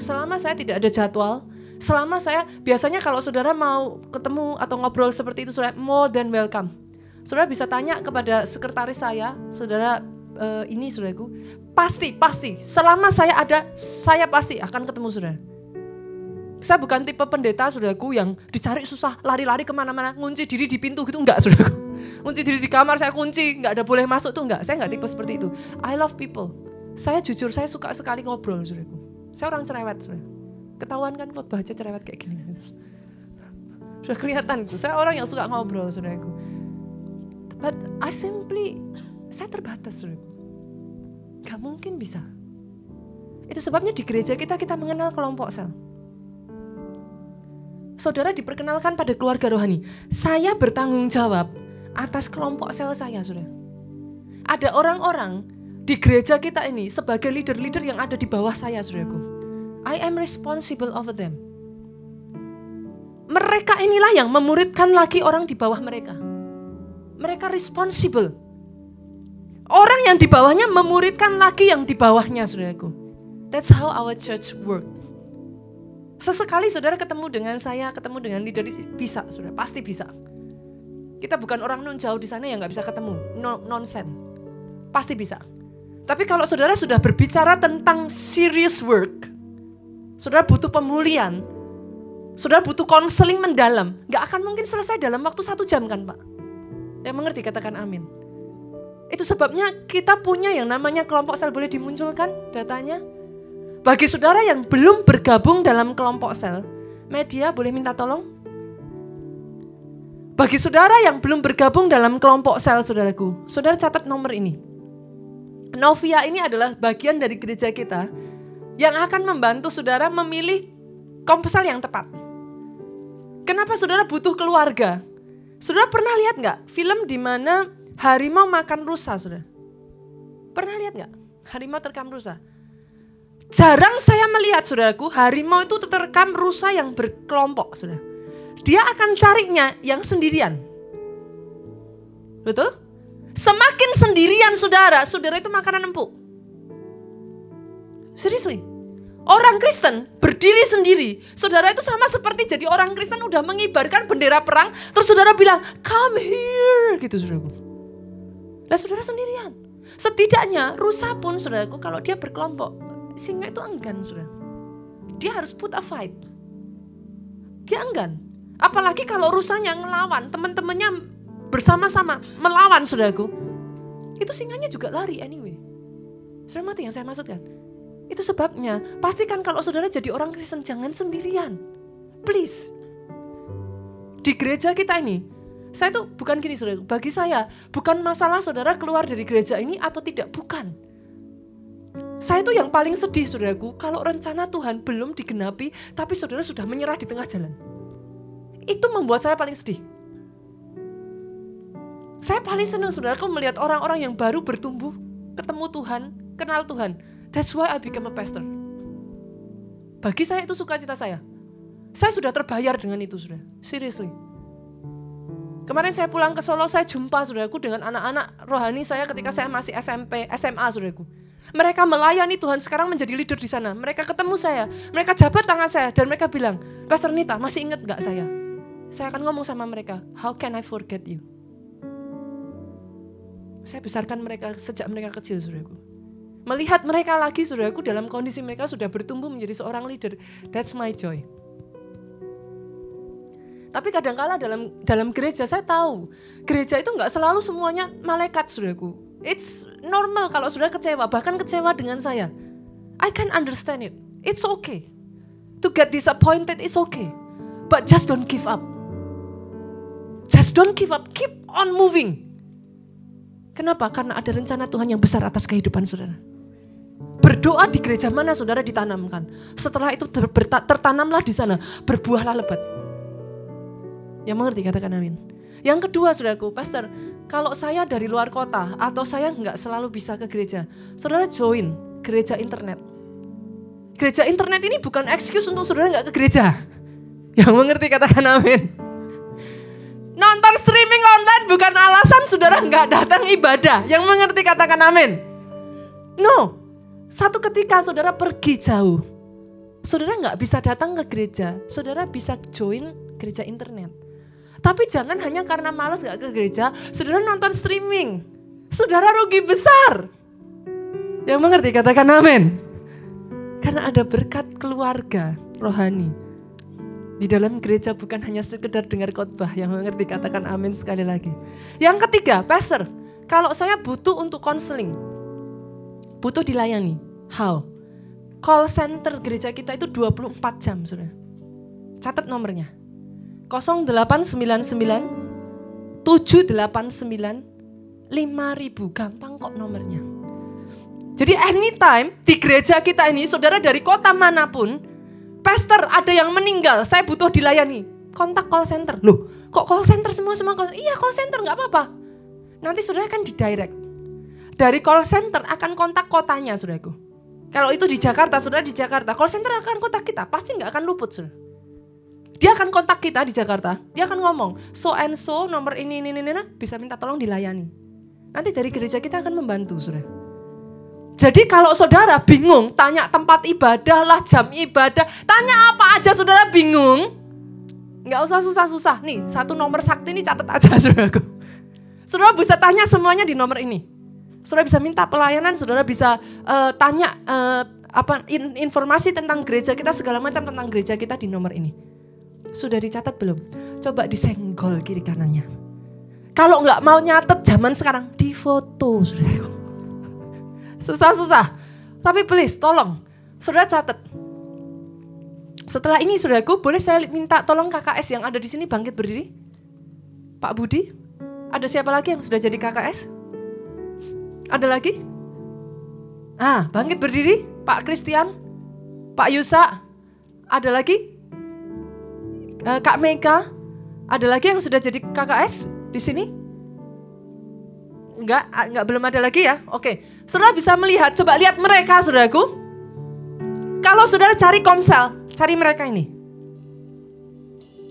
Selama saya tidak ada jadwal, selama saya biasanya kalau saudara mau ketemu atau ngobrol seperti itu, saudara more than welcome. Saudara bisa tanya kepada sekretaris saya, saudara uh, ini saudaraku, pasti pasti selama saya ada, saya pasti akan ketemu saudara. Saya bukan tipe pendeta saudaraku yang dicari susah, lari-lari ke mana-mana, ngunci diri di pintu gitu, enggak saudaraku. Ngunci diri di kamar saya kunci, enggak ada boleh masuk tuh enggak. Saya enggak tipe seperti itu. I love people. Saya jujur, saya suka sekali ngobrol saudaraku. Saya orang cerewet sebenarnya. Ketahuan kan khotbah aja cerewet kayak gini. Sudah kelihatan. Saya orang yang suka ngobrol saudaraku. But I simply, saya terbatas. Gak mungkin bisa. Itu sebabnya di gereja kita kita mengenal kelompok sel. Saudara diperkenalkan pada keluarga rohani. Saya bertanggung jawab atas kelompok sel saya, saudara. Ada orang-orang di gereja kita ini sebagai leader-leader yang ada di bawah saya, saudaraku. I am responsible over them. Mereka inilah yang memuridkan lagi orang di bawah mereka. Mereka responsible. Orang yang di bawahnya memuridkan lagi yang di bawahnya, saudaraku. That's how our church work. Sesekali saudara ketemu dengan saya, ketemu dengan leader, bisa, saudara, pasti bisa. Kita bukan orang nun jauh di sana yang nggak bisa ketemu, no, nonsense. Pasti bisa. Tapi kalau saudara sudah berbicara tentang serious work, saudara butuh pemulihan, saudara butuh konseling mendalam, nggak akan mungkin selesai dalam waktu satu jam kan Pak? Yang mengerti katakan amin. Itu sebabnya kita punya yang namanya kelompok sel boleh dimunculkan datanya. Bagi saudara yang belum bergabung dalam kelompok sel, media boleh minta tolong? Bagi saudara yang belum bergabung dalam kelompok sel, saudaraku, saudara catat nomor ini. Novia ini adalah bagian dari gereja kita yang akan membantu saudara memilih komsel yang tepat. Kenapa saudara butuh keluarga? Saudara pernah lihat nggak film di mana harimau makan rusa, saudara? Pernah lihat nggak? Harimau terkam rusa. Jarang saya melihat, saudaraku, harimau itu terkam rusa yang berkelompok, saudara. Dia akan carinya yang sendirian. Betul? Semakin sendirian saudara, saudara itu makanan empuk. Seriously. Orang Kristen berdiri sendiri. Saudara itu sama seperti jadi orang Kristen udah mengibarkan bendera perang. Terus saudara bilang, come here. Gitu saudaraku. Nah saudara sendirian. Setidaknya rusa pun saudaraku kalau dia berkelompok. Singa itu enggan saudara. Dia harus put a fight. Dia enggan. Apalagi kalau rusanya ngelawan teman-temannya bersama-sama melawan saudaraku, itu singanya juga lari anyway. Saudara mati yang saya maksudkan? Itu sebabnya, pastikan kalau saudara jadi orang Kristen jangan sendirian. Please. Di gereja kita ini, saya tuh bukan gini saudara, bagi saya bukan masalah saudara keluar dari gereja ini atau tidak, bukan. Saya tuh yang paling sedih saudaraku, kalau rencana Tuhan belum digenapi, tapi saudara sudah menyerah di tengah jalan. Itu membuat saya paling sedih. Saya paling senang saudaraku melihat orang-orang yang baru bertumbuh, ketemu Tuhan, kenal Tuhan. That's why I become a pastor. Bagi saya itu sukacita saya. Saya sudah terbayar dengan itu sudah. Seriously. Kemarin saya pulang ke Solo, saya jumpa saudaraku dengan anak-anak rohani saya ketika saya masih SMP, SMA saudaraku. Mereka melayani Tuhan sekarang menjadi leader di sana. Mereka ketemu saya, mereka jabat tangan saya dan mereka bilang, Pastor Nita masih ingat gak saya? Saya akan ngomong sama mereka, how can I forget you? Saya besarkan mereka sejak mereka kecil, saudaraku. Melihat mereka lagi, saudaraku, dalam kondisi mereka sudah bertumbuh menjadi seorang leader. That's my joy. Tapi kadangkala dalam dalam gereja saya tahu gereja itu nggak selalu semuanya malaikat saudaraku. It's normal kalau sudah kecewa, bahkan kecewa dengan saya. I can understand it. It's okay. To get disappointed is okay. But just don't give up. Just don't give up. Keep on moving. Kenapa? Karena ada rencana Tuhan yang besar atas kehidupan saudara. Berdoa di gereja mana saudara ditanamkan. Setelah itu tertanamlah di sana, berbuahlah lebat. Yang mengerti katakan amin. Yang kedua saudaraku, pastor, kalau saya dari luar kota atau saya nggak selalu bisa ke gereja, saudara join gereja internet. Gereja internet ini bukan excuse untuk saudara nggak ke gereja. Yang mengerti katakan amin. Nonton streaming online bukan alasan saudara nggak datang ibadah. Yang mengerti katakan amin. No, satu ketika saudara pergi jauh, saudara nggak bisa datang ke gereja, saudara bisa join gereja internet. Tapi jangan hanya karena malas nggak ke gereja, saudara nonton streaming. Saudara rugi besar. Yang mengerti katakan amin. Karena ada berkat keluarga rohani. Di dalam gereja bukan hanya sekedar dengar khotbah yang mengerti katakan amin sekali lagi. Yang ketiga, pastor, kalau saya butuh untuk konseling, butuh dilayani. How? Call center gereja kita itu 24 jam sudah. Catat nomornya. 0899 789 5000 gampang kok nomornya. Jadi anytime di gereja kita ini saudara dari kota mana pun, pastor ada yang meninggal, saya butuh dilayani. Kontak call center. Loh, kok call center semua semua? Iya call center nggak apa-apa. Nanti saudara kan di direct. Dari call center akan kontak kotanya saudaraku. Kalau itu di Jakarta, saudara di Jakarta, call center akan kontak kita, pasti nggak akan luput saudara. Dia akan kontak kita di Jakarta, dia akan ngomong, so and so nomor ini, ini, ini, ini, bisa minta tolong dilayani. Nanti dari gereja kita akan membantu saudara. Jadi kalau saudara bingung, tanya tempat ibadah lah, jam ibadah, tanya apa aja saudara bingung, nggak usah susah-susah. Nih, satu nomor sakti ini catat aja saudaraku. Saudara bisa tanya semuanya di nomor ini. Saudara bisa minta pelayanan, saudara bisa uh, tanya uh, apa in, informasi tentang gereja kita segala macam tentang gereja kita di nomor ini. Sudah dicatat belum? Coba disenggol kiri kanannya. Kalau nggak mau nyatet zaman sekarang, di foto saudara. Susah-susah. Tapi please tolong, saudara catat. Setelah ini saudaraku, boleh saya minta tolong KKS yang ada di sini bangkit berdiri? Pak Budi, ada siapa lagi yang sudah jadi KKS? Ada lagi? Ah, bangkit berdiri, Pak Christian, Pak Yusa. Ada lagi? Uh, Kak Meka. Ada lagi yang sudah jadi KKS di sini? Enggak, ah, enggak belum ada lagi ya. Oke, saudara bisa melihat, coba lihat mereka, saudaraku. Kalau saudara cari komsel, cari mereka ini.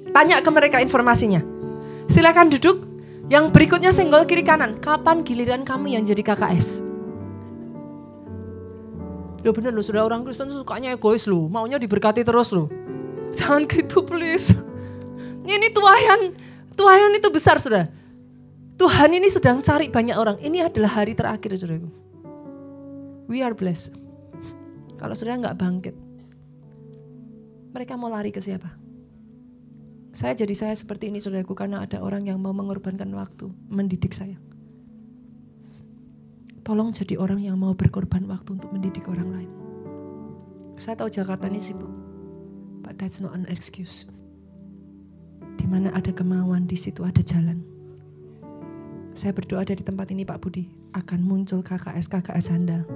Tanya ke mereka informasinya. Silakan duduk, yang berikutnya senggol kiri kanan. Kapan giliran kamu yang jadi KKS? Loh bener loh, sudah orang Kristen sukanya egois loh. Maunya diberkati terus loh. Jangan gitu please. Ini Tuhan, Tuhan itu besar sudah. Tuhan ini sedang cari banyak orang. Ini adalah hari terakhir saudaraku. We are blessed. Kalau saudara nggak bangkit, mereka mau lari ke siapa? Saya jadi saya seperti ini saudaraku karena ada orang yang mau mengorbankan waktu mendidik saya. Tolong jadi orang yang mau berkorban waktu untuk mendidik orang lain. Saya tahu Jakarta ini sibuk, but that's not an excuse. Di mana ada kemauan, di situ ada jalan. Saya berdoa dari tempat ini Pak Budi, akan muncul KKS-KKS handal